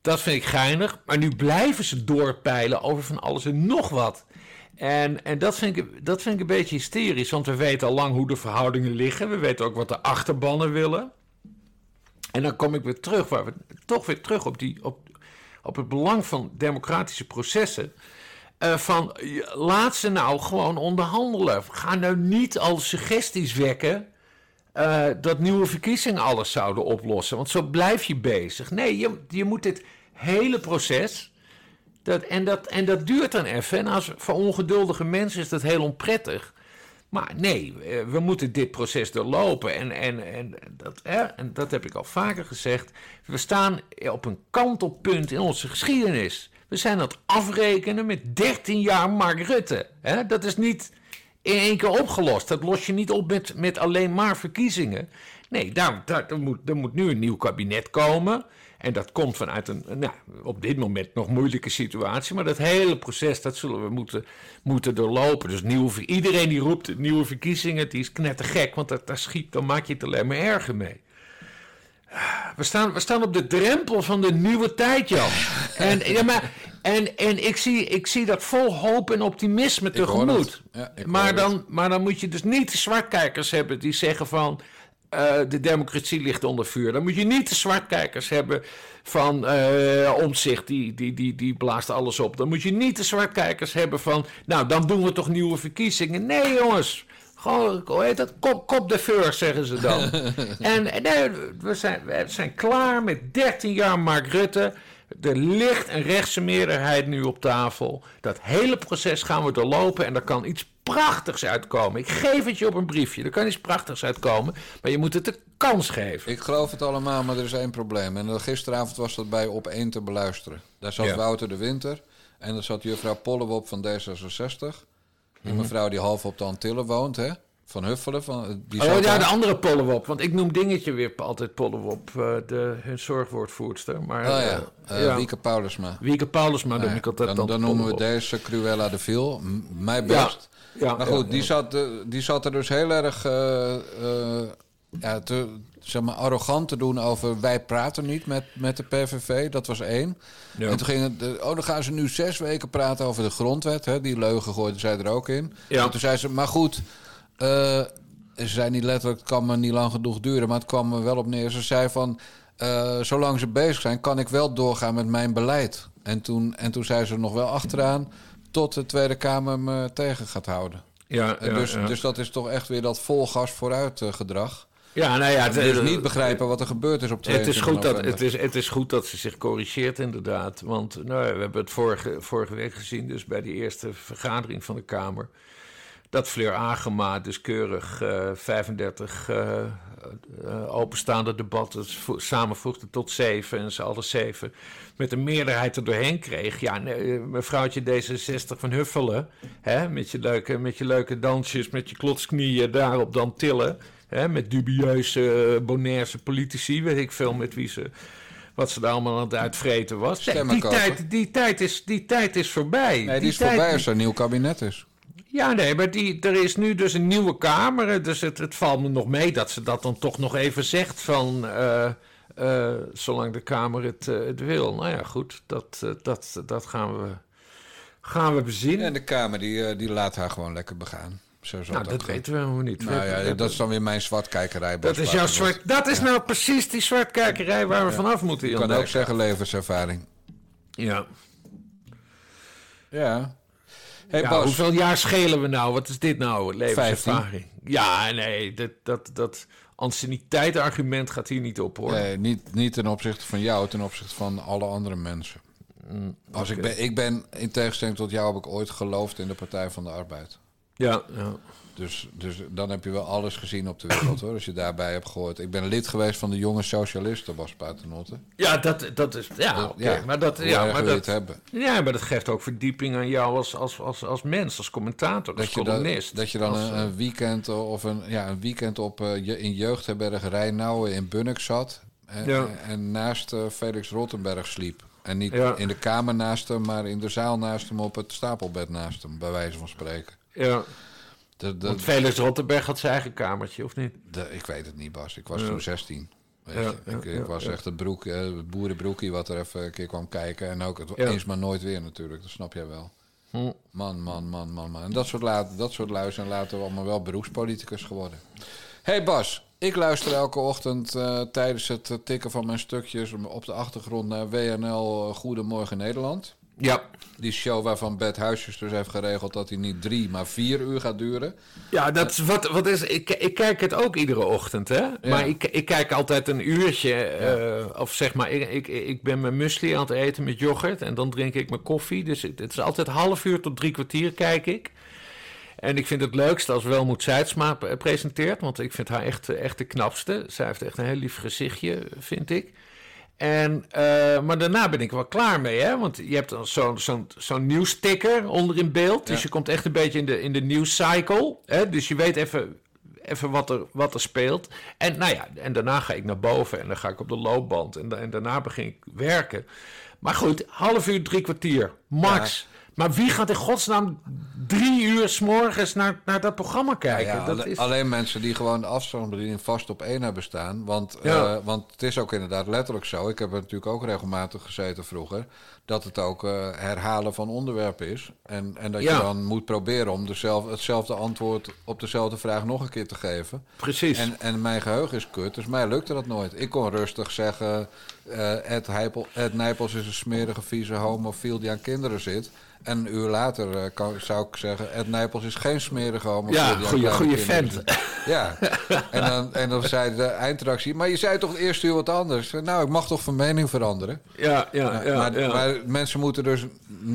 Dat vind ik geinig. Maar nu blijven ze doorpeilen over van alles en nog wat. En, en dat, vind ik, dat vind ik een beetje hysterisch. Want we weten al lang hoe de verhoudingen liggen. We weten ook wat de achterbannen willen. En dan kom ik weer terug, waar we toch weer terug op, die, op, op het belang van democratische processen. Eh, van laat ze nou gewoon onderhandelen. Ga nou niet al suggesties wekken. eh, dat nieuwe verkiezingen alles zouden oplossen. Want zo blijf je bezig. Nee, je, je moet dit hele proces. Dat, en, dat, en dat duurt dan even. En als, voor ongeduldige mensen is dat heel onprettig. Maar nee, eh, we moeten dit proces doorlopen. En, en, en, dat, hè, en dat heb ik al vaker gezegd. We staan op een kantelpunt in onze geschiedenis. We zijn aan het afrekenen met 13 jaar Mark Rutte. Hè? Dat is niet in één keer opgelost. Dat los je niet op met, met alleen maar verkiezingen. Nee, daar, daar, moet, er moet nu een nieuw kabinet komen. En dat komt vanuit een, nou, op dit moment nog moeilijke situatie. Maar dat hele proces, dat zullen we moeten, moeten doorlopen. Dus nieuwe, iedereen die roept nieuwe verkiezingen, die is knettergek. Want dat, daar schiet, dan maak je het alleen maar erger mee. We staan, we staan op de drempel van de nieuwe tijd, Jan. En, ja, maar, en, en ik, zie, ik zie dat vol hoop en optimisme tegemoet. Ja, maar, dan, maar dan moet je dus niet de zwartkijkers hebben die zeggen van... eh, de democratie ligt onder vuur. Dan moet je niet de zwartkijkers hebben van eh omzicht, die, die, die, die blaast alles op. Dan moet je niet de zwartkijkers hebben van... nou, dan doen we toch nieuwe verkiezingen. Nee, jongens. Gewoon, hoe heet dat? Kop, kop de vuur, zeggen ze dan. en en nee, we, zijn, we zijn klaar met 13 jaar Mark Rutte. Er ligt een rechtse meerderheid nu op tafel. Dat hele proces gaan we doorlopen en er kan iets prachtigs uitkomen. Ik geef het je op een briefje. Er kan iets prachtigs uitkomen, maar je moet het de kans geven. Ik geloof het allemaal, maar er is één probleem. En gisteravond was dat bij Op 1 te beluisteren. Daar zat Ja. Wouter de Winter en daar zat juffrouw Pollewop van D66. Die mevrouw die half op de Antillen woont, hè? Van Huffelen. Van, die Oh ja, daar. de andere Pollewop. Want ik noem dingetje weer altijd Pollewop, eh, de, hun zorgwoordvoerster. Maar, Oh ja, eh, eh, ja. Wieke Paulusma. Wieke Paulusma noem ik altijd dan, dan, dan noemen we deze Cruella de Vil. M- Mij best. Ja, maar goed, ja. Die, zat, eh, die zat er dus heel erg eh, eh, ja, te, zeg maar, arrogant te doen over... wij praten niet met, met de PVV, dat was één. Ja. En toen ging het, eh, oh, dan gaan ze nu zes weken praten over de grondwet. Hè? Die leugen gooiden zij er ook in. Ja. En toen zei ze, maar goed... ze zei niet letterlijk, het kan me niet lang genoeg duren... maar het kwam er wel op neer. Ze zei van, zolang ze bezig zijn... kan ik wel doorgaan met mijn beleid. En toen, en toen zei ze nog wel achteraan... tot de Tweede Kamer me tegen gaat houden. Ja, En ja, dus, ja. dus dat is toch echt weer dat vol gas vooruit eh, gedrag. ja, nou ja, het, Dus eh, niet begrijpen wat er gebeurd is op Het is, 22 goed dat, het, is, het is goed dat ze zich corrigeert, inderdaad. Want nou, ja, we hebben het vorige, vorige week gezien, dus bij die eerste vergadering van de Kamer. Dat Fleur Agema dus keurig eh, 35 eh, eh, openstaande debatten vo- samenvoegde tot zeven. En ze alle zeven met een meerderheid er doorheen kreeg. Ja, eh, mevrouwtje D66 van Huffelen, hè, met, je leuke, met je leuke dansjes, met je klotsknieën daarop dan tillen. Hè, met dubieuze eh, Bonairse politici, weet ik veel met wie ze... Wat ze daar allemaal aan het uitvreten was. Nee, die, kopen. tijd, die, tijd is, die tijd is voorbij. Nee, die is tijd- voorbij als er een nieuw kabinet is. Ja, nee, maar die, er is nu dus een nieuwe Kamer. eh, Dus het, het valt me nog mee dat ze dat dan toch nog even zegt van... eh, eh, zolang de Kamer het, het wil. Nou ja, goed, dat, dat, dat gaan, we, gaan we bezien. En de Kamer die, die laat haar gewoon lekker begaan. Zo nou, dat weten we helemaal niet. Nou We- ja, dat is dan weer mijn zwartkijkerij. Dat is jouw zwart... Dat is nou precies die zwartkijkerij waar we vanaf moeten, Ik kan ook zeggen levenservaring. Ja. Ja. Hey ja, Bas, hoeveel jaar schelen we nou? Wat is dit nou? Levenservaring. Ja, nee, dat, dat, dat anciëniteit-argument gaat hier niet op, hoor. nee, niet, niet ten opzichte van jou, ten opzichte van alle andere mensen. Als ik, ben, ik ben, in tegenstelling tot jou, heb ik ooit geloofd in de Partij van de Arbeid. Ja, ja. Dus, dus dan heb je wel alles gezien op de wereld, hoor. Als je daarbij hebt gehoord. Ik ben lid geweest van de jonge socialisten, Bas Paternotte. ja dat, dat is... Ja, oké. Ja, maar dat, ja, maar je dat, hebben? ja, maar dat geeft ook verdieping aan jou als, als, als, als mens, als commentator, als Dat je, dan, columnist. dat je dan Als, een, eh, een weekend of een, ja, een weekend op, eh, je- in jeugdherberg Rijnauwen in Bunnik zat. En, Ja. en naast eh, Felix Rottenberg sliep. En niet Ja. in de kamer naast hem, maar in de zaal naast hem op het stapelbed naast hem, bij wijze van spreken. ja, De, de, want Felix Rottenberg had zijn eigen kamertje, of niet? de- ik weet het niet, Bas. Ik was Ja. toen 16. Weet Ja, je. ja, ik, ik was echt het, broek, eh, boerenbroekie wat er even een keer kwam kijken. En ook het, eens maar nooit weer natuurlijk, dat snap jij wel. Hm. Man, man, man, man, man. En dat soort, laat, dat soort lui zijn later allemaal wel beroepspoliticus geworden. hey Bas, ik luister elke ochtend eh, tijdens het eh, tikken van mijn stukjes op de achtergrond naar WNL Goedemorgen Nederland. Ja. Die show waarvan Bert Huisjes dus heeft geregeld dat hij niet drie, maar vier uur gaat duren. Ja, dat is wat, wat is. Ik, ik kijk het ook iedere ochtend, hè? Maar ik, ik kijk altijd een uurtje. eh, of zeg maar, ik, ik, ik ben mijn muesli aan het eten met yoghurt. En dan drink ik mijn koffie. Dus het, het is altijd half uur tot drie kwartier kijk ik. En ik vind het leukst als Welmoed Seidsma p- presenteert, want ik vind haar echt, echt de knapste. Zij heeft echt een heel lief gezichtje, vind ik. En, eh, maar daarna ben ik wel klaar mee, hè? Want je hebt dan zo'n zo'n zo'n nieuwsticker onder in beeld. Dus Ja. je komt echt een beetje in de, in de nieuwscycle. Hè? Dus je weet even, even wat, er, wat er speelt. En, nou ja, en daarna ga ik naar boven en dan ga ik op de loopband. En, en daarna begin ik werken. Maar goed, half uur, drie kwartier, max. Maar wie gaat in godsnaam drie uur s morgens naar, naar dat programma kijken? Ja, dat alle- is... Alleen mensen die gewoon de afstandsbediening vast op één hebben staan. Want, Ja. eh, want het is ook inderdaad letterlijk zo. Ik heb er natuurlijk ook regelmatig gezeten vroeger. Dat het ook eh, herhalen van onderwerpen is. En, en dat je dan moet proberen om dezelfde, hetzelfde antwoord op dezelfde vraag nog een keer te geven. Precies. En, en mijn geheugen is kut, dus mij lukte dat nooit. Ik kon rustig zeggen: eh Ed, Heipel, Ed Nijpels is een smerige, vieze homofiel die aan kinderen zit. En een uur later eh, kan, zou ik zeggen: Ed Nijpels is geen smerige homofiel Ja, goeie kinderen vent. Ja, en dan, en dan zei de eindreactie: Maar je zei toch het eerste uur wat anders? Nou, ik mag toch van mening veranderen? Ja, ja, Ja, ja. maar, ja. maar mensen moeten dus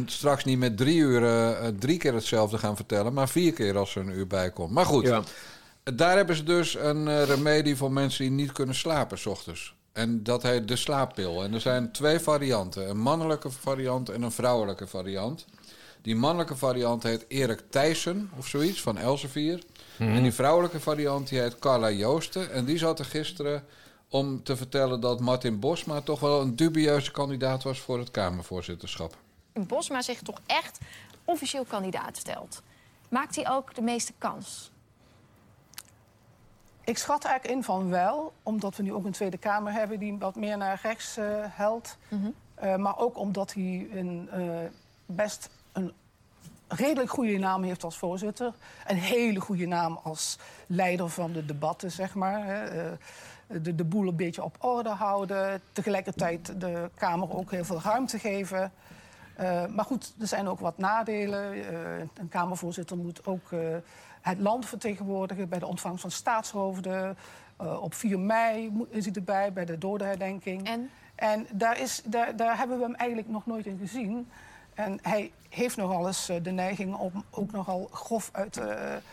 straks niet met drie uur eh, eh, drie keer hetzelfde gaan vertellen, maar vier keer als er een uur bij komt. Maar goed, Ja. daar hebben ze dus een remedie voor mensen die niet kunnen slapen s ochtends. En dat heet de slaappil. En er zijn twee varianten: een mannelijke variant en een vrouwelijke variant. Die mannelijke variant heet Erik Thijssen of zoiets van Elsevier. En die vrouwelijke variant die heet Carla Joosten. En die zat er gisteren om te vertellen dat Martin Bosma toch wel een dubieuze kandidaat was voor het Kamervoorzitterschap. Bosma zich toch echt officieel kandidaat stelt, maakt hij ook de meeste kans? Ik schat eigenlijk in van wel, omdat we nu ook een Tweede Kamer hebben die wat meer naar rechts eh helt. Eh, maar ook omdat hij een, eh, best een redelijk goede naam heeft als voorzitter. Een hele goede naam als leider van de debatten, zeg maar. hè. De, de boel een beetje op orde houden. Tegelijkertijd de Kamer ook heel veel ruimte geven. Maar goed, er zijn ook wat nadelen. Een Kamervoorzitter moet ook het land vertegenwoordigen bij de ontvangst van staatshoofden. Eh, op 4 mei is hij erbij bij de dodenherdenking. En? En daar, is, daar, daar hebben we hem eigenlijk nog nooit in gezien. En hij heeft nogal eens eh, de neiging om ook nogal grof uit, eh,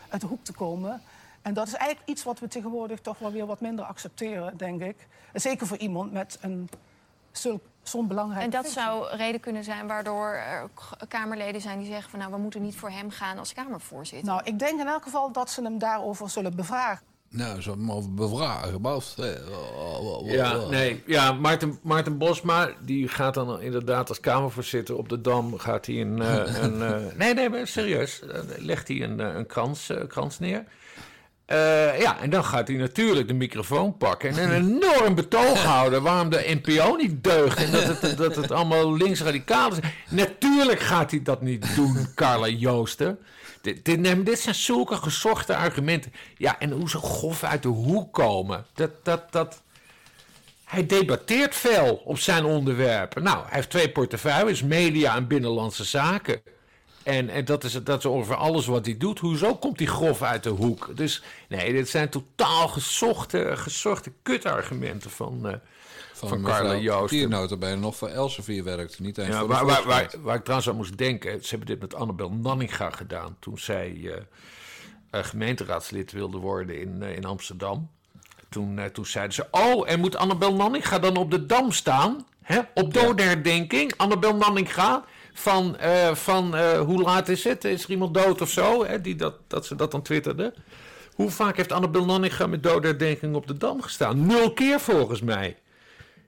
uit de hoek te komen. En dat is eigenlijk iets wat we tegenwoordig toch wel weer wat minder accepteren, denk ik. Zeker voor iemand met een zulk- zo'n belangrijke En dat functie. zou reden kunnen zijn waardoor er Kamerleden zijn die zeggen van nou, we moeten niet voor hem gaan als Kamervoorzitter. Nou, ik denk in elk geval dat ze hem daarover zullen bevragen. Nou, zo maar bevragen, Bas. Ja, nee. Ja, Maarten, Maarten Bosma, die gaat dan inderdaad als Kamervoorzitter op de Dam... gaat hij een... eh, een eh, nee, nee, maar serieus. eh, legt hij een, een krans, eh, krans neer. Eh, ja, en dan gaat hij natuurlijk de microfoon pakken... en een enorm betoog houden waarom de NPO niet deugt... en dat het, dat het allemaal linksradicaal is. Natuurlijk gaat hij dat niet doen, Carla Joosten... Dit, dit, dit zijn zulke gezochte argumenten. Ja, en hoe ze grof uit de hoek komen. Dat, dat, dat, hij debatteert veel op zijn onderwerpen. Nou, hij heeft twee portefeuilles, media en binnenlandse zaken. En, en dat, is, dat is ongeveer alles wat hij doet. Hoezo komt hij grof uit de hoek? Dus nee, dit zijn totaal gezochte, gezochte kutargumenten van, eh, van, Carla mevrouw Joosten. Die notabene nog voor Elsevier werkt, niet eens Ja, waar, waar, waar, ik trouwens aan moest denken, ze hebben dit met Annabel Nanninga gedaan toen zij eh, eh, gemeenteraadslid wilde worden in, in Amsterdam. Toen, toen zeiden ze, oh, en moet Annabel Nanninga dan op de Dam staan? Hè? Op dodenherdenking, Annabel Nanninga, van, eh, van eh, hoe laat is het? Is er iemand dood of zo? Hè? Die dat, dat ze dat dan twitterde. Hoe vaak heeft Annabel Nanninga met dodenherdenking op de Dam gestaan? Nul keer volgens mij.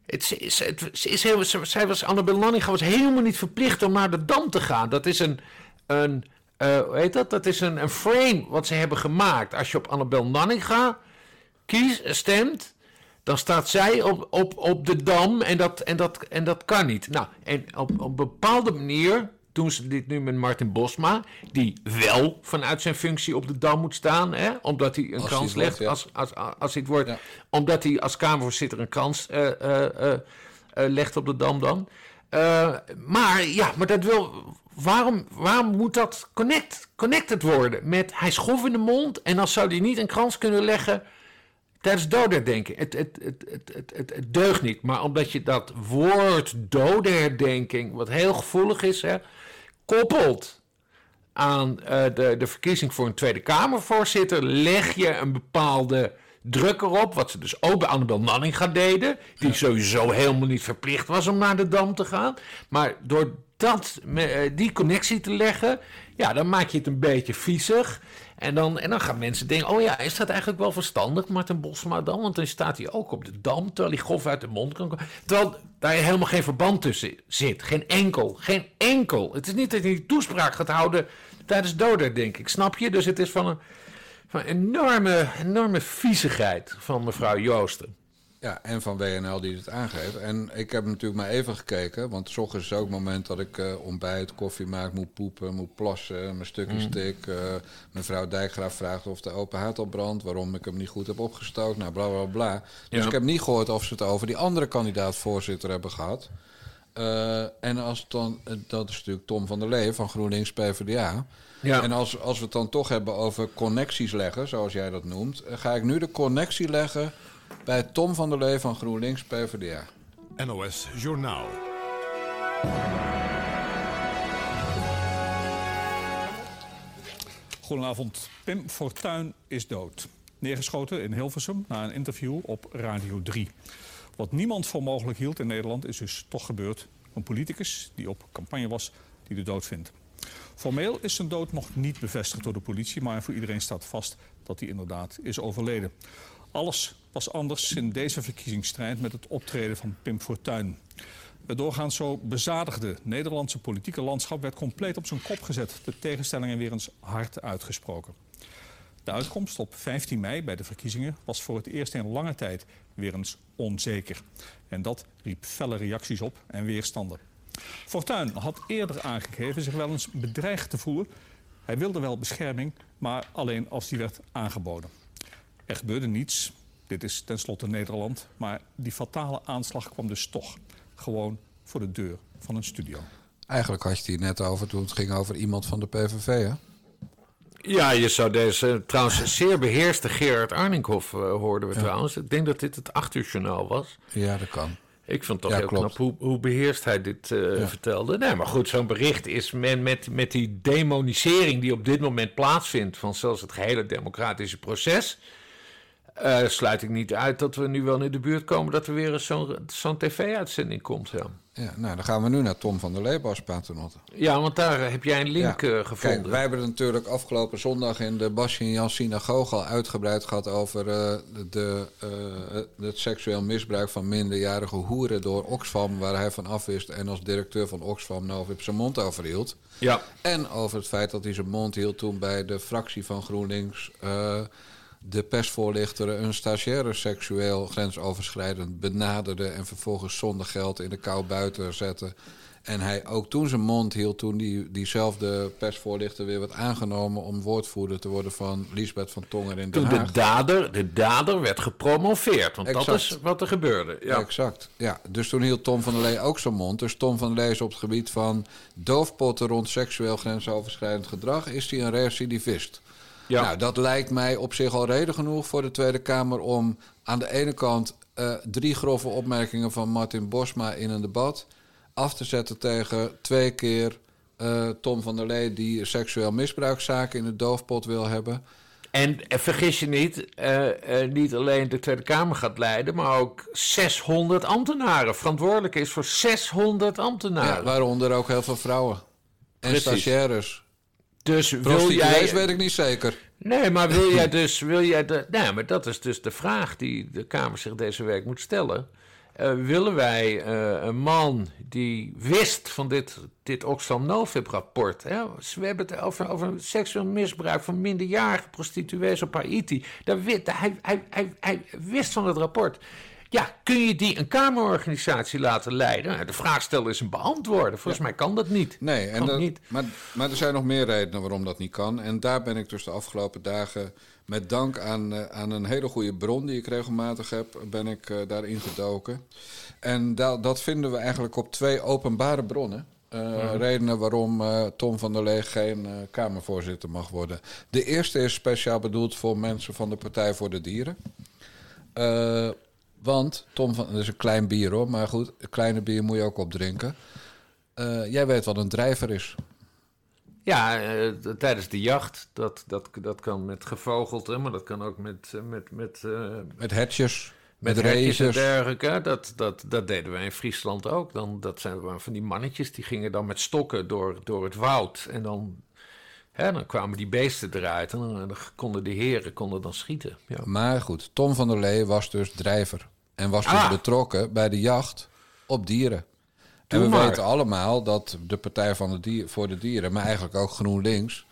Het, is, het, ze is heel, zij was, Annabel Nanninga was helemaal niet verplicht om naar de Dam te gaan. Dat is een, een eh, hoe heet dat? Dat is een, frame wat ze hebben gemaakt. Als je op Annabel Nanninga kies, stemt, dan staat zij op, op, op de Dam en dat, en, dat, en dat kan niet. Nou, en op, op een bepaalde manier doen ze dit nu met Martin Bosma, die wel vanuit zijn functie op de Dam moet staan, hè, omdat hij een Als krans legt, wordt, als, als, als hij het wordt, Ja. omdat hij als Kamervoorzitter een krans eh, eh, eh, legt op de Dam dan. Maar ja, maar dat wil. Waarom, waarom moet dat connect, connected worden met hij schof in de mond en dan zou hij niet een krans kunnen leggen tijdens? Het, het, het, het, het, het, het deugt niet. Maar omdat je dat woord dodenherdenking, wat heel gevoelig is, hè, koppelt aan eh, de, de verkiezing voor een Tweede Kamervoorzitter leg je een bepaalde druk erop. Wat ze dus ook bij Annabel Nanninga deden. Die sowieso helemaal niet verplicht was om naar de Dam te gaan. Maar door dat, eh, die connectie te leggen, ja, dan maak je het een beetje viezig. En dan, en dan gaan mensen denken: oh ja, is dat eigenlijk wel verstandig, Martin Bosma dan? Want dan staat hij ook op de dam, terwijl hij grof uit de mond kan komen. Terwijl daar helemaal geen verband tussen zit. Geen enkel. Geen enkel. Het is niet dat hij toespraak gaat houden tijdens doder, denk ik. Snap je? Dus het is van een, van een enorme, enorme viezigheid van mevrouw Joosten. Ja, en van WNL die het aangeeft. En ik heb natuurlijk maar even gekeken, want s ochtends is ook het moment dat ik eh, ontbijt, koffie maak, moet poepen, moet plassen, mijn stukje Mm. stik. eh, mevrouw Dijkgraaf vraagt of de open haard al brandt, waarom ik hem niet goed heb opgestookt, nou bla bla bla. Dus Ja. ik heb niet gehoord of ze het over die andere kandidaat-voorzitter hebben gehad. Eh, en als het dan, dat is natuurlijk Tom van der Lee van GroenLinks PvdA. Ja. En als, als we het dan toch hebben over connecties leggen, zoals jij dat noemt, ga ik nu de connectie leggen bij Tom van der Lee van GroenLinks PvdA. NOS Journaal. Goedenavond. Pim Fortuyn is dood. Neergeschoten in Hilversum na een interview op Radio 3. Wat niemand voor mogelijk hield in Nederland is dus toch gebeurd. Een politicus die op campagne was, die de dood vindt. Formeel is zijn dood nog niet bevestigd door de politie, maar voor iedereen staat vast dat hij inderdaad is overleden. Alles was anders in deze verkiezingsstrijd met het optreden van Pim Fortuyn. Het doorgaans zo bezadigde Nederlandse politieke landschap werd compleet op zijn kop gezet. De tegenstellingen weer eens hard uitgesproken. De uitkomst op 15 mei bij de verkiezingen was voor het eerst in lange tijd weer eens onzeker. En dat riep felle reacties op en weerstanden. Fortuyn had eerder aangegeven zich wel eens bedreigd te voelen. Hij wilde wel bescherming, maar alleen als die werd aangeboden. Er gebeurde niets. Dit is tenslotte Nederland. Maar die fatale aanslag kwam dus toch. Gewoon voor de deur van een studio. Eigenlijk had je het hier net over toen het ging over iemand van de PVV, hè? Ja, je zou deze trouwens zeer beheerste Gerard Arninghoff uh, hoorden we Ja. trouwens. Ik denk dat dit het acht uur journaal was. Ja, dat kan. Ik vond het toch Ja, heel klopt. knap hoe, hoe beheerst hij dit eh, Ja. vertelde. Nee, maar goed, zo'n bericht is men met, met die demonisering die op dit moment plaatsvindt van zelfs het gehele democratische proces. Eh, sluit ik niet uit dat we nu wel in de buurt komen dat er weer eens zo'n zo'n tv-uitzending komt. Ja. Ja, nou, dan gaan we nu naar Tom van der Lee, Bas Paternotte. ja, want daar heb jij een link Ja. eh, gevonden. Kijk, wij hebben het natuurlijk afgelopen zondag in de Basje en Jan synagoge al uitgebreid gehad over eh, de, eh, het seksueel misbruik van minderjarige hoeren door Oxfam, waar hij van afwist en als directeur van Oxfam nou op zijn mond over hield. Ja. En over het feit dat hij zijn mond hield toen bij de fractie van GroenLinks eh, de persvoorlichter een stagiaire seksueel grensoverschrijdend benaderde en vervolgens zonder geld in de kou buiten zette. En hij ook toen zijn mond hield, toen die, diezelfde persvoorlichter weer werd aangenomen om woordvoerder te worden van Liesbeth van Tonger in Den Toen de dader, de dader werd gepromoveerd. Want dat is wat er gebeurde. Ja. Exact. Ja, dus toen hield Tom van der Lee ook zijn mond. Dus Tom van der Lee is op het gebied van doofpotten rond seksueel grensoverschrijdend gedrag, is hij een recidivist. Ja. Nou, dat lijkt mij op zich al reden genoeg voor de Tweede Kamer om aan de ene kant eh, drie grove opmerkingen van Martin Bosma in een debat af te zetten tegen twee keer eh, Tom van der Lee die seksueel misbruikzaken in de doofpot wil hebben. En eh, vergis je niet, niet alleen de Tweede Kamer gaat leiden, maar ook 600 ambtenaren. Verantwoordelijk is voor 600 ambtenaren. Ja, waaronder ook heel veel vrouwen. En Precies. stagiaires. Dus wil jij... weet ik niet zeker. Nee, maar wil jij dus... Wil jij de... Nee, maar dat is dus de vraag die de Kamer zich deze week moet stellen. Eh, willen wij eh, een man die wist van dit, dit Oxfam Novib-rapport... Dus We hebben het over, over seksueel misbruik van minderjarige prostituees op Haiti. Daar- hij, hij, hij, hij wist van het rapport. Ja, kun je die een Kamerorganisatie laten leiden? Nou, de vraag stellen is een beantwoorden. Volgens mij kan dat niet. Nee, en dat- niet. Maar, maar er zijn nog meer redenen waarom dat niet kan. En daar ben ik dus de afgelopen dagen met dank aan, eh, aan een hele goede bron die ik regelmatig heb, ben ik eh, daarin gedoken. En da- dat vinden we eigenlijk op twee openbare bronnen. Mhm. Redenen waarom Tom van der Lee geen Kamervoorzitter mag worden. De eerste is speciaal bedoeld voor mensen van de Partij voor de Dieren. Want Tom van, dat is een klein bier hoor, maar goed, kleine bier moet je ook opdrinken. Eh, jij weet wat een drijver is. Ja, eh, tijdens de jacht. Dat, dat, dat kan met gevogelte, maar dat kan ook met... eh, met, met eh, Met hatches, met met hertjes en dergelijke. Dat, dat, dat deden wij in Friesland ook. Dan, dat zijn van die mannetjes die gingen dan met stokken door, door het woud. En dan, hè, dan kwamen die beesten eruit. En dan, dan konden de heren konden dan schieten. Ja. Maar goed, Tom van der Lee was dus drijver. En was dus Ah. betrokken bij de jacht op dieren. En we maar. weten allemaal dat de Partij van de dier, voor de Dieren, maar eigenlijk ook GroenLinks,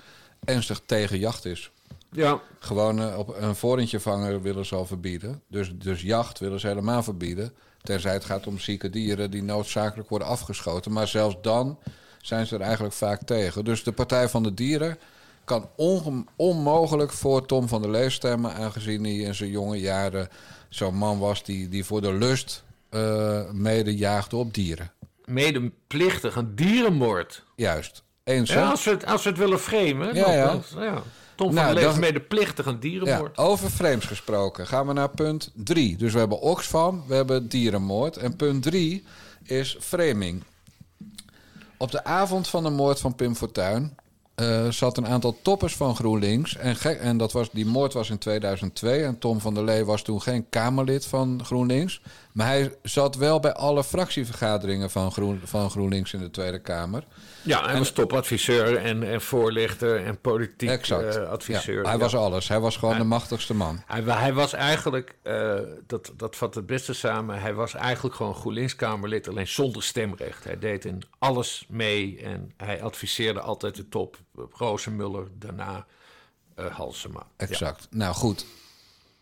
ernstig tegen jacht is. Ja. Gewoon eh, op een vorentje vangen willen ze al verbieden. Dus, dus jacht willen ze helemaal verbieden. Tenzij het gaat om zieke dieren die noodzakelijk worden afgeschoten. Maar zelfs dan zijn ze er eigenlijk vaak tegen. Dus de Partij van de Dieren kan onmogelijk voor Tom van der Lee stemmen... aangezien hij in zijn jonge jaren zo'n man was die, die voor de lust eh mede jaagde op dieren. Medeplichtig een dierenmoord. Juist. Eens? Ja, als, we het, als we het willen framen. Ja, ja. nogmaals, ja. Tom van Nou, der Lee is dan- medeplichtig een dierenmoord. Ja, over frames gesproken. Gaan we naar punt 3. Dus we hebben Oxfam, we hebben dierenmoord. En punt 3 is framing. Op de avond van de moord van Pim Fortuyn... eh, zat een aantal toppers van GroenLinks. En, gek, en dat was, die moord was in 2002. En Tom van der Lee was toen geen Kamerlid van GroenLinks. Maar hij zat wel bij alle fractievergaderingen van, Groen, van GroenLinks in de Tweede Kamer. Ja, hij En- was topadviseur en, en voorlichter en politiek Exact. eh, adviseur. Ja, hij Ja. was alles. Hij was gewoon Hij- de machtigste man. Hij, hij was eigenlijk, eh, dat, dat vat het beste samen, hij was eigenlijk gewoon GroenLinks-Kamerlid, alleen zonder stemrecht. Hij deed in alles mee en hij adviseerde altijd de top. Rozenmuller, daarna eh Halsema. Exact. Nou goed.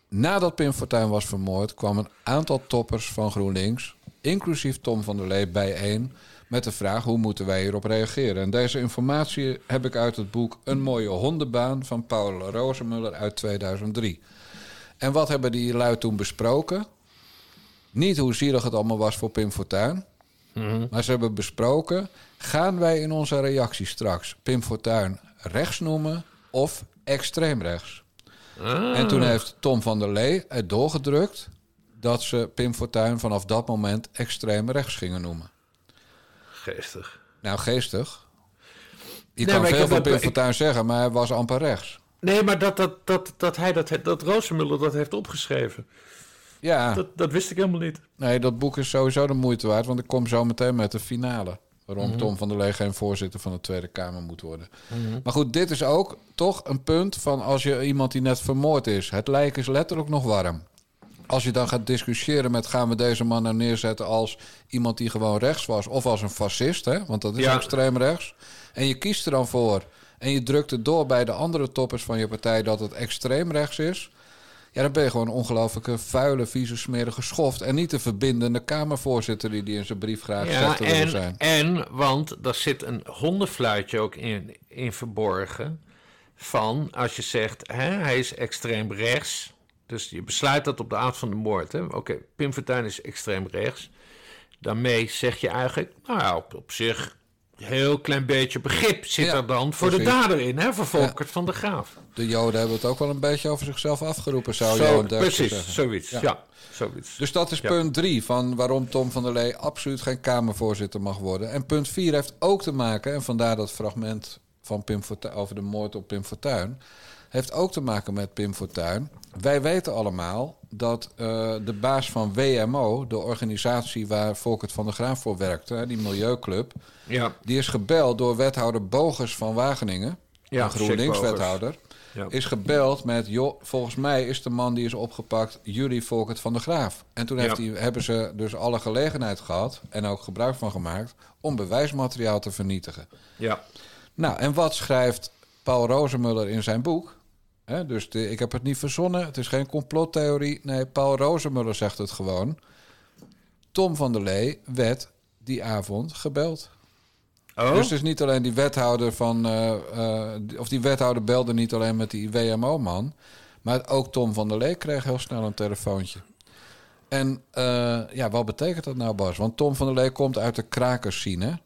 Nadat Pim Fortuyn was vermoord, kwam een aantal toppers van GroenLinks, inclusief Tom van der Lee, bijeen met de vraag hoe moeten wij hierop reageren. En deze informatie heb ik uit het boek Een mooie hondenbaan van Paul Rozenmuller uit 2003. En wat hebben die lui toen besproken? Niet hoe zielig het allemaal was voor Pim Fortuyn. Maar ze hebben besproken: gaan wij in onze reactie straks Pim Fortuyn rechts noemen of extreem rechts? Ah. En toen heeft Tom van der Lee het doorgedrukt dat ze Pim Fortuyn vanaf dat moment extreem rechts gingen noemen. Geestig. Nou, geestig. Je Nee, kan veel van dat- Pim ik- Fortuyn zeggen, maar hij was amper rechts. Nee, maar dat, dat, dat, dat hij dat, dat Rozenmuller dat heeft opgeschreven, Ja, dat, dat wist ik helemaal niet. nee, dat boek is sowieso de moeite waard, want ik kom zo meteen met de finale. Waarom Mhm. Tom van der Lee geen voorzitter van de Tweede Kamer moet worden. Mhm. Maar goed, dit is ook toch een punt van als je iemand die net vermoord is. Het lijk is letterlijk nog warm. Als je dan gaat discussiëren met gaan we deze man nou neerzetten als iemand die gewoon rechts was of als een fascist, hè? want dat is Ja. extreem rechts. En je kiest er dan voor en je drukt het door bij de andere toppers van je partij dat het extreem rechts is. Ja, dan ben je gewoon een ongelooflijke vuile, vieze, smerige schoft. En niet de verbindende Kamervoorzitter die die in zijn brief graag zegt Ja, te willen en, zijn. en, want daar zit een hondenfluitje ook in, in verborgen. Van als je zegt, hè, hij is extreem rechts. Dus je besluit dat op de avond van de moord. Oké, Pim Fortuyn is extreem rechts. Daarmee zeg je eigenlijk, nou ja, op, op zich heel klein beetje begrip zit Ja, er dan voor de dader in, hè, voor Volkert van de Graaf. De Joden hebben het ook wel een beetje over zichzelf afgeroepen, zou Zo, Derksen precies, zeggen. zoiets. Ja. zoiets. Dus dat is Ja. punt drie van waarom Tom van der Lee absoluut geen Kamervoorzitter mag worden. En punt vier heeft ook te maken, en vandaar dat fragment van Pim Fortuyn, over de moord op Pim Fortuyn, heeft ook te maken met Pim Fortuyn. Wij weten allemaal dat eh, de baas van WMO, de organisatie waar Volkert van der Graaf voor werkte, die Milieuclub, Ja. die is gebeld door wethouder Bogers van Wageningen, Ja, een GroenLinks-wethouder. Ja. Is gebeld met, joh, volgens mij is de man die is opgepakt jullie Volkert van der Graaf. En toen heeft hebben ze dus alle gelegenheid gehad, en ook gebruik van gemaakt, om bewijsmateriaal te vernietigen. Ja. Nou, en wat schrijft Paul Rozenmuller in zijn boek? Hè, dus de- ik heb het niet verzonnen, het is geen complottheorie. Nee, Paul Rozenmuller zegt het gewoon. Tom van der Lee werd die avond gebeld. Oh? Dus het is niet alleen die wethouder van. eh, eh, of die wethouder belde niet alleen met die WMO-man. Maar ook Tom van der Lee kreeg heel snel een telefoontje. En eh, ja, wat betekent dat nou, Bas? Want Tom van der Lee komt uit de krakerscene.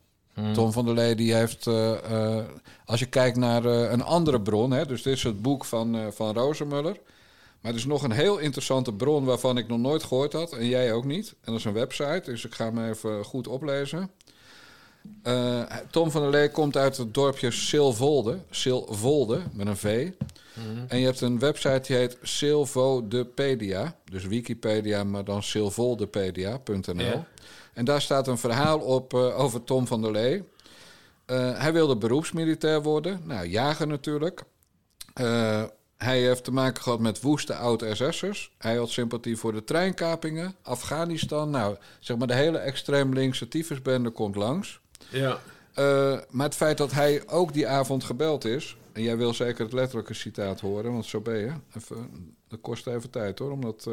Hmm. Tom van der Lee die heeft. eh, eh, als je kijkt naar eh, een andere bron, hè, dus dit is het boek van, van Rozenmuller. Maar er is nog een heel interessante bron waarvan ik nog nooit gehoord had. En jij ook niet. En dat is een website, dus ik ga hem even goed oplezen. Tom van der Lee komt uit het dorpje Silvolde. Silvolde, met een V. Mhm. En je hebt een website die heet Silvodepedia. Dus Wikipedia, maar dan silvoldepedia.nl. Ja. En daar staat een verhaal op eh, over Tom van der Lee. Eh, hij wilde beroepsmilitair worden. Nou, jager natuurlijk. Eh, hij heeft te maken gehad met woeste oud-SS'ers. Hij had sympathie voor de treinkapingen, Afghanistan. Nou, zeg maar de hele extreem linkse tyfusbende komt langs. Ja. Maar het feit dat hij ook die avond gebeld is... en jij wil zeker het letterlijke citaat horen, want zo ben je. Even, dat kost even tijd hoor, omdat...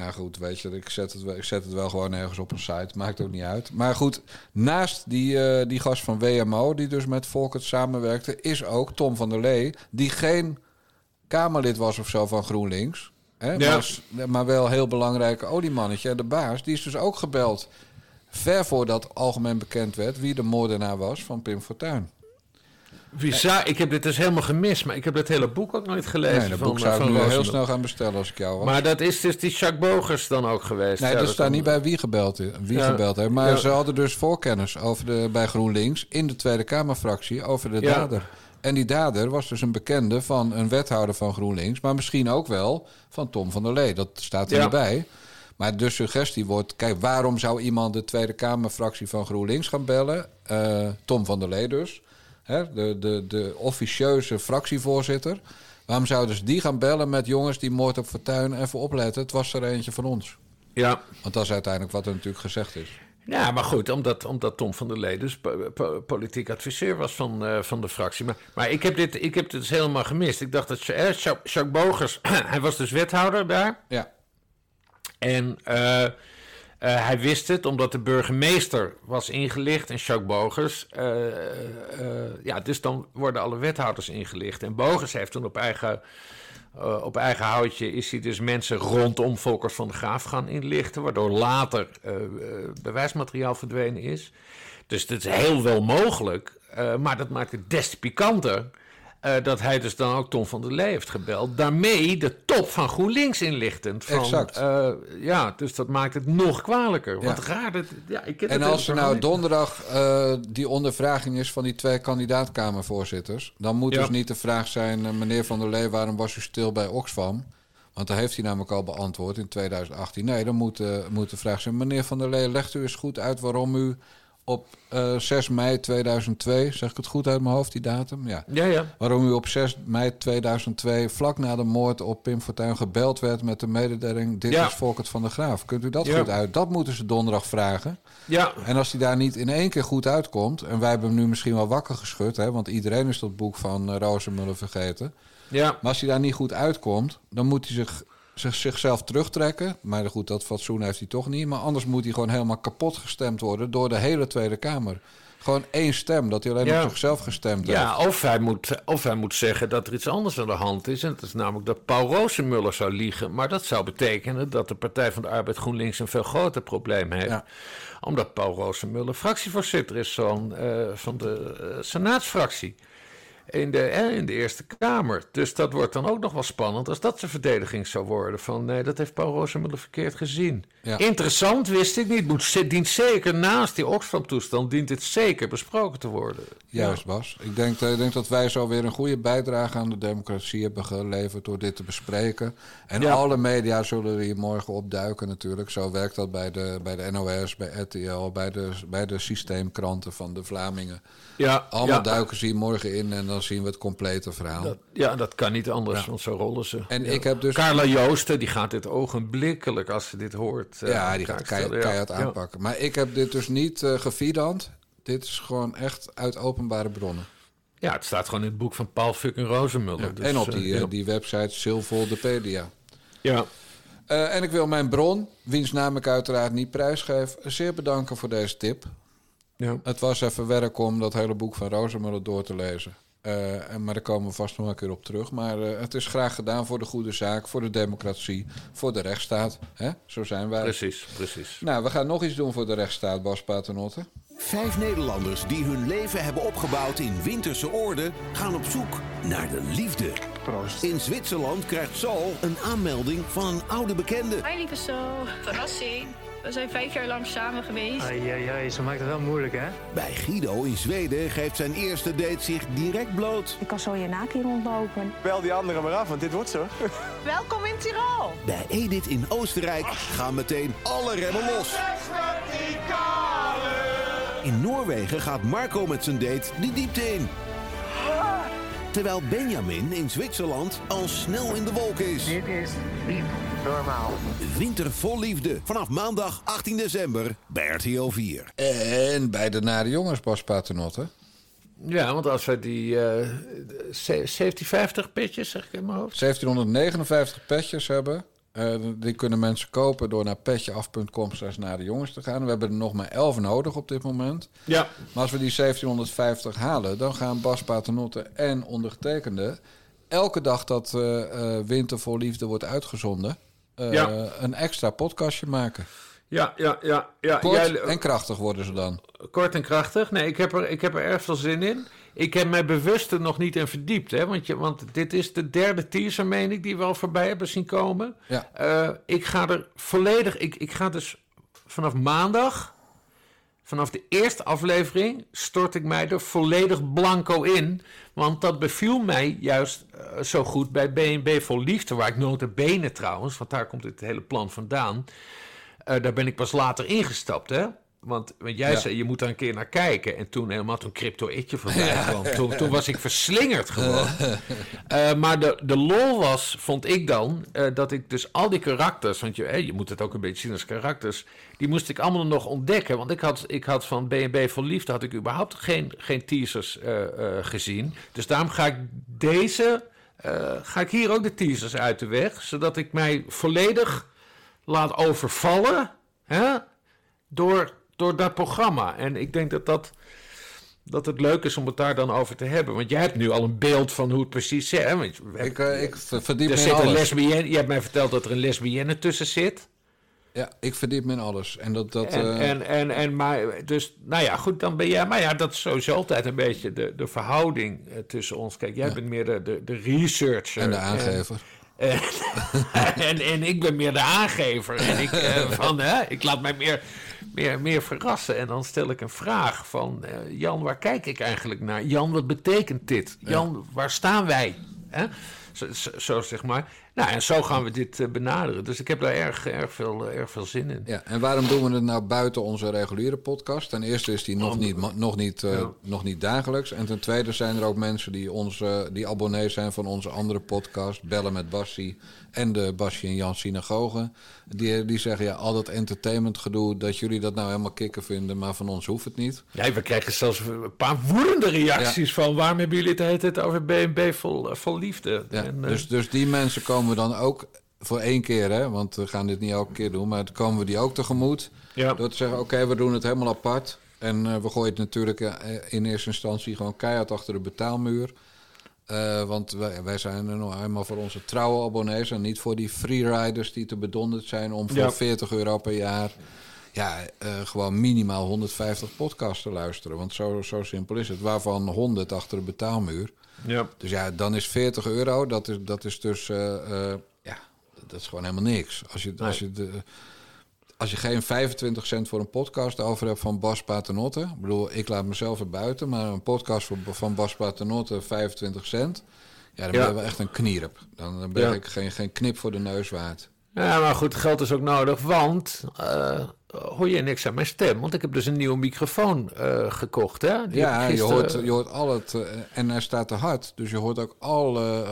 nou goed, weet je, ik zet, het, wel- ik zet het wel gewoon ergens op een site. Maakt ook niet uit. Maar goed, naast die, eh, die gast van WMO... die dus met Volkert samenwerkte... is ook Tom van der Lee... die geen Kamerlid was of zo van GroenLinks... Hè, Ja. maar, wel heel belangrijk oliemannetje. En de baas, die is dus ook gebeld... ver voordat algemeen bekend werd... wie de moordenaar was van Pim Fortuyn. Bizar, ik heb dit dus helemaal gemist, maar ik heb dat hele boek ook nooit gelezen. Nee, dat van, boek eh, zou ik nu heel snel gaan bestellen als ik jou was. Maar dat is dus die Jacques Bogers dan ook geweest. Nee, Ja, dat staat niet bij wie gebeld, is- wie Ja. gebeld heeft. Maar Ja. ze hadden dus voorkennis over de, bij GroenLinks in de Tweede Kamerfractie over de dader. En die dader was dus een bekende van een wethouder van GroenLinks, maar misschien ook wel van Tom van der Lee. Dat staat er Ja. niet bij. Maar de suggestie wordt: kijk, waarom zou iemand de Tweede Kamerfractie van GroenLinks gaan bellen? Eh, Tom van der Lee dus, hè, de, de, de officieuze fractievoorzitter. Waarom zouden ze die gaan bellen met jongens die moord op Fortuyn even opletten? Het was er eentje van ons. Ja. Want dat is uiteindelijk wat er natuurlijk gezegd is. Ja, maar goed, omdat, omdat Tom van der Lee dus po- po- politiek adviseur was van, eh, van de fractie. Maar, maar ik, heb dit, ik heb dit dus helemaal gemist. Ik dacht dat eh, Jacques, Jacques Bogers, hij was dus wethouder daar. Ja. En eh, eh, hij wist het omdat de burgemeester was ingelicht en Jacques Bogers. eh, eh, ja, dus dan worden alle wethouders ingelicht. En Bogers heeft toen op eigen, op eigen houtje is hij dus mensen rondom Volkers van de Graaf gaan inlichten. Waardoor later bewijsmateriaal verdwenen is. Dus het is heel wel mogelijk. maar dat maakt het des te pikanter. Eh, dat hij dus dan ook Tom van der Lee heeft gebeld. Daarmee de top van GroenLinks inlichtend. Van, Exact. eh, ja, dus dat maakt het nog kwalijker. Ja. raar. Dat, ja, ik ken En als er nou donderdag eh, die ondervraging is van die twee kandidaatkamervoorzitters... dan moet Ja. dus niet de vraag zijn... meneer Van der Lee, waarom was u stil bij Oxfam? Want daar heeft hij namelijk al beantwoord in 2018. Nee, dan moet, moet de vraag zijn... meneer Van der Lee, legt u eens goed uit waarom u op eh, 6 mei 2002... zeg ik het goed uit mijn hoofd, die datum? Ja. Ja, ja. Waarom u op 6 mei 2002, vlak na de moord op Pim Fortuyn... gebeld werd met de mededeling... dit Ja. is Volkert van der Graaf. Kunt u dat Ja. goed uit? Dat moeten ze donderdag vragen. Ja. En als hij daar niet in één keer goed uitkomt... en wij hebben hem nu misschien wel wakker geschud... Hè, want iedereen is dat boek van uh, Rozenmuller vergeten... Ja. maar als hij daar niet goed uitkomt... dan moet hij zich, zichzelf terugtrekken. Maar goed, dat fatsoen heeft hij toch niet. Maar anders moet hij gewoon helemaal kapot gestemd worden... door de hele Tweede Kamer. Gewoon één stem, dat hij alleen Ja. op zichzelf gestemd Ja, heeft. of hij, moet, of hij moet zeggen dat er iets anders aan de hand is. En dat is namelijk dat Paul Rozenmuller zou liegen. Maar dat zou betekenen dat de Partij van de Arbeid GroenLinks een veel groter probleem heeft. Ja. Omdat Paul Rozenmuller fractievoorzitter is van, eh, van de eh, Senaatsfractie. In de, eh, in de Eerste Kamer. Dus dat wordt dan ook nog wel spannend als dat zijn verdediging zou worden. Van nee, dat heeft Paul Rozenmuller verkeerd gezien. Ja. Interessant, wist ik niet. Moet, dient zeker naast die Oxfam-toestand, dient dit zeker besproken te worden. Juist, Bas. Ik denk, eh, ik denk dat wij zo weer een goede bijdrage aan de democratie hebben geleverd door dit te bespreken. En Ja. alle media zullen er hier morgen opduiken natuurlijk. Zo werkt dat bij de, bij de NOS, bij RTL, bij de, bij de systeemkranten van de Vlamingen. Ja, Allemaal duiken ze hier morgen in en dan zien we het complete verhaal. Dat, ja, dat kan niet anders, Ja. want zo rollen ze. En Ja. ik heb dus- Carla Joosten, die gaat dit ogenblikkelijk als ze dit hoort. eh, ja, die gaat keihard. Ja. aanpakken. Maar ik heb dit dus niet eh gefiedand. Dit is gewoon echt uit openbare bronnen. Ja, het staat gewoon in het boek van Paul fucking Rozenmuller. Dus, en op eh, die, die website Silvoldepedia. Ja. Eh, en ik wil mijn bron, wiens naam ik uiteraard niet prijsgeef, zeer bedanken voor deze tip. Ja. Het was even werk om dat hele boek van Rozenmuller door te lezen. Eh, maar daar komen we vast nog een keer op terug. Maar eh, het is graag gedaan voor de goede zaak, voor de democratie, voor de rechtsstaat. Hè? Zo zijn wij. Precies, precies. Nou, we gaan nog iets doen voor de rechtsstaat, Bas Paternotte. Vijf Nederlanders die hun leven hebben opgebouwd in winterse oorden... gaan op zoek naar de liefde. In Zwitserland krijgt Saul een aanmelding van een oude bekende. Hi lieve Sol. Verrassing. We zijn vijf jaar lang samen geweest. Ai, ai, ai, ze maakt het wel moeilijk, hè? Bij Guido in Zweden geeft zijn eerste date zich direct bloot. Ik kan zo je naak hier rondlopen. Bel die anderen maar af, want dit wordt zo. Welkom in Tirol. Bij Edith in Oostenrijk gaan meteen alle remmen los. In Noorwegen gaat Marco met zijn date de diepte in. Terwijl Benjamin in Zwitserland al snel in de wolken is. Dit is niet normaal. Winter vol liefde. Vanaf maandag 18 december bij RTL 4. En bij de Nare Jongens, Bas Paternotte. Ja, want als wij die eh 1750 petjes, zeg ik in mijn hoofd. 1759 petjes hebben. Eh, die kunnen mensen kopen door naar petjeaf.com naar de jongens te gaan. We hebben er nog maar 11 nodig op dit moment. Ja. Maar als we die 1750 halen, dan gaan Bas Paternotte en ondergetekende... elke dag dat eh, Winter voor Liefde wordt uitgezonden... Ja. een extra podcastje maken. Ja, ja, ja. ja. Kort Jij- en krachtig worden ze dan. Kort en krachtig. Nee, ik heb er, ik heb er erg veel zin in. Ik heb mij bewust er nog niet in verdiept. Hè? Want, je, want dit is de derde teaser, meen ik, die we al voorbij hebben zien komen. Ja. Eh, ik ga er volledig... Ik, ik ga dus vanaf maandag... Vanaf de eerste aflevering stort ik mij er volledig blanco in. Want dat beviel mij juist eh, zo goed bij BNB voor Liefde. Waar ik nota bene trouwens, want daar komt dit hele plan vandaan. Eh, daar ben ik pas later ingestapt, hè. Want, want jij Ja. zei, je moet daar een keer naar kijken. En toen helemaal toen Crypto Itje voorbij kwam. Toen, toen was ik verslingerd gewoon. Eh, maar de, de lol was, vond ik dan, eh, dat ik dus al die karakters... want je, je moet het ook een beetje zien als karakters... die moest ik allemaal nog ontdekken. Want ik had, ik had van B&B voor Liefde... had ik überhaupt geen, geen teasers eh, gezien. Dus daarom ga ik deze... ga ik hier ook de teasers uit de weg... zodat ik mij volledig laat overvallen... Hè, door, door dat programma. En ik denk dat dat dat het leuk is om het daar dan over te hebben. Want jij hebt nu al een beeld van hoe het precies zit. Hè? Want Ik, eh, ik ver- verdiep er zit een alles. lesbienne. Je hebt mij verteld dat er een lesbienne tussen zit. Ja, ik verdiep me in alles. En dat... dat en, eh, en, en, en maar, dus, nou ja, goed, dan ben jij. Maar ja, dat is sowieso altijd een beetje de, de verhouding eh, tussen ons. Kijk, jij bent meer de, de, de researcher. En de aangever. En, en, en ik ben meer de aangever. En ik, van, hè, ik laat mij meer, meer, meer verrassen. En dan stel ik een vraag van... eh, Jan, waar kijk ik eigenlijk naar? Jan, wat betekent dit? Jan, waar staan wij? Hè? Zo, zo, zo zeg maar. Nou, en zo gaan we dit eh, benaderen. Dus ik heb daar erg, erg, veel, eh, erg veel zin in. Ja, en waarom doen we het nou buiten onze reguliere podcast? Ten eerste is die nog niet, nog niet, nog niet dagelijks. En ten tweede zijn er ook mensen die, ons, die abonnees zijn van onze andere podcast... Bellen met Bassie en de Bassie en Jan Synagoge. Die, die zeggen, ja, al dat entertainment gedoe... dat jullie dat nou helemaal kicken vinden, maar van ons hoeft het niet. Ja, we krijgen zelfs een paar woedende reacties van... waarom hebben jullie het tijd over BNB vol, vol liefde? Ja, En, eh, dus, dus die mensen komen dan ook voor één keer, hè, want we gaan dit niet elke keer doen, maar dan komen we die ook tegemoet. Ja. Door te zeggen, oké, we doen het helemaal apart. En eh, we gooien het natuurlijk eh, in eerste instantie gewoon keihard achter de betaalmuur. Eh, want wij, wij zijn er nog eenmaal voor onze trouwe abonnees en niet voor die freeriders die te bedonderd zijn om voor Ja. 40 euro per jaar ja, eh, gewoon minimaal 150 podcasts te luisteren. Want zo, zo simpel is het. Waarvan 100 achter de betaalmuur. Ja. Dus ja, dan is 40 euro, dat is, dat is dus, eh, ja, dat is gewoon helemaal niks. Als je, als je, de, als je geen 25 cent voor een podcast over hebt van Bas Paternotte. Ik bedoel, ik laat mezelf er buiten, maar een podcast van Bas Paternotte 25 cent. Ja, dan Ja. ben je wel echt een knierp. Dan, ben Ja. ik geen, geen knip voor de neus waard. Ja, maar goed, geld is ook nodig, want eh, hoor je niks aan mijn stem? Want ik heb dus een nieuwe microfoon eh, gekocht, hè? Die ja, je hoort, je hoort al het... eh, en hij staat te hard, dus je hoort ook alle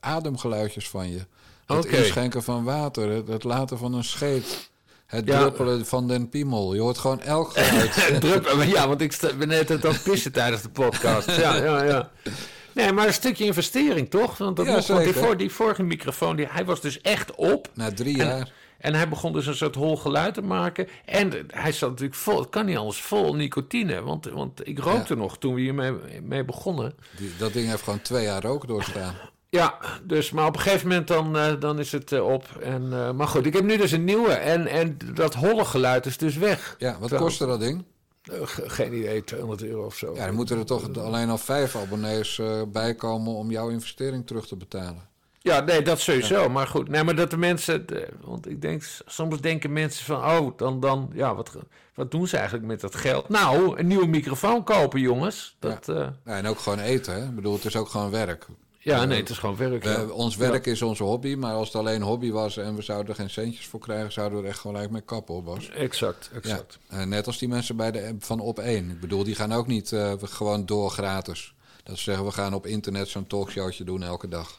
ademgeluidjes van je. Het Oké. inschenken van water, het, het laten van een scheet... Het Ja. druppelen van den piemel. Je hoort gewoon elk geluid. Ja, want ik ben net aan het pissen tijdens de podcast. Ja, ja, ja. Nee, maar een stukje investering, toch? Want, dat Ja, mocht- want die, voor, die vorige microfoon, die, hij was dus echt op. Na drie En- jaar. En hij begon dus een soort hol geluid te maken. En hij zat natuurlijk vol, het kan niet anders, vol nicotine. Want, want ik rookte nog toen we hiermee mee begonnen. Die, dat ding heeft gewoon twee jaar rook doorstaan. Ja, dus, maar op een gegeven moment dan, eh, dan is het eh, op. En, eh, maar goed, ik heb nu dus een nieuwe. En, en dat holle geluid is dus weg. Ja, wat kostte dat ding? Ge- geen idee, 200 euro of zo. Ja, dan moeten er toch alleen al vijf abonnees bij komen om jouw investering terug te betalen. Ja, nee, dat sowieso. Maar goed, nee, maar dat de mensen... want ik denk, soms denken mensen van... Oh, dan, dan ja, wat, wat doen ze eigenlijk met dat geld? Nou, een nieuwe microfoon kopen, jongens. Dat, ja. Ja, en ook gewoon eten. Hè? Ik bedoel, het is ook gewoon werk. Ja, Eh, nee, het is gewoon werk, we- ja. Ons werk is onze hobby, maar als het alleen hobby was en we zouden er geen centjes voor krijgen, zouden we er echt gelijk mee kappen, hoor, Bas. Exact, exact. Ja, eh, net als die mensen bij de van Op 1. Ik bedoel, die gaan ook niet we- gewoon door gratis. Dat ze zeggen, we gaan op internet zo'n talkshowtje doen elke dag.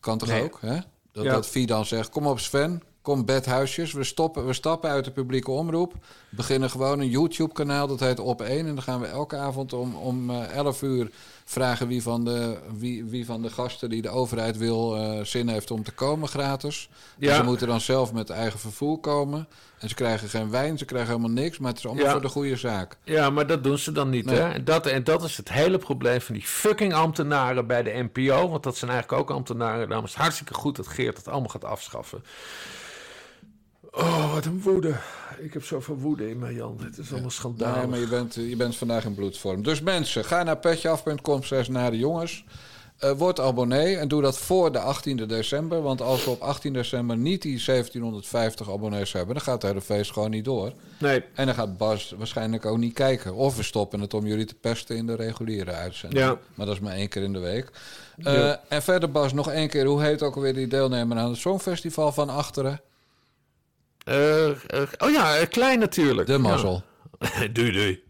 Kan toch Nee. ook, hè? Dat, dat Vie dan zegt, kom op Sven, kom bedhuisjes. We, stoppen, we stappen uit de publieke omroep. Beginnen gewoon een YouTube-kanaal, dat heet Op 1. En dan gaan we elke avond om, om eh 11 uur vragen wie van, de, wie, wie van de gasten die de overheid wil eh, zin heeft om te komen gratis. En Ja. ze moeten dan zelf met eigen vervoer komen. En ze krijgen geen wijn, ze krijgen helemaal niks. Maar het is allemaal Ja. voor de goede zaak. Ja, maar dat doen ze dan niet. Nee. Hè? En, dat, en dat is het hele probleem van die fucking ambtenaren bij de NPO. Want dat zijn eigenlijk ook ambtenaren. Daarom is het hartstikke goed dat Geert het allemaal gaat afschaffen. Oh, wat een woede. Ik heb zoveel woede in mij, Jan. Het is allemaal schandalig. Nee, maar je bent, je bent vandaag in bloedvorm. Dus mensen, ga naar petjeaf.com slash naar de jongens. Eh, word abonnee en doe dat voor de 18e december. Want als we op 18 december niet die 1750 abonnees hebben... dan gaat het hele feest gewoon niet door. Nee. En dan gaat Bas waarschijnlijk ook niet kijken. Of we stoppen het om jullie te pesten in de reguliere uitzending. Ja. Maar dat is maar één keer in de week. Eh, Ja. En verder Bas, nog één keer. Hoe heet ook alweer die deelnemer aan het Songfestival van Achteren? Eh, eh, oh ja, eh, klein natuurlijk. De mazzel. Ja. doei, doei.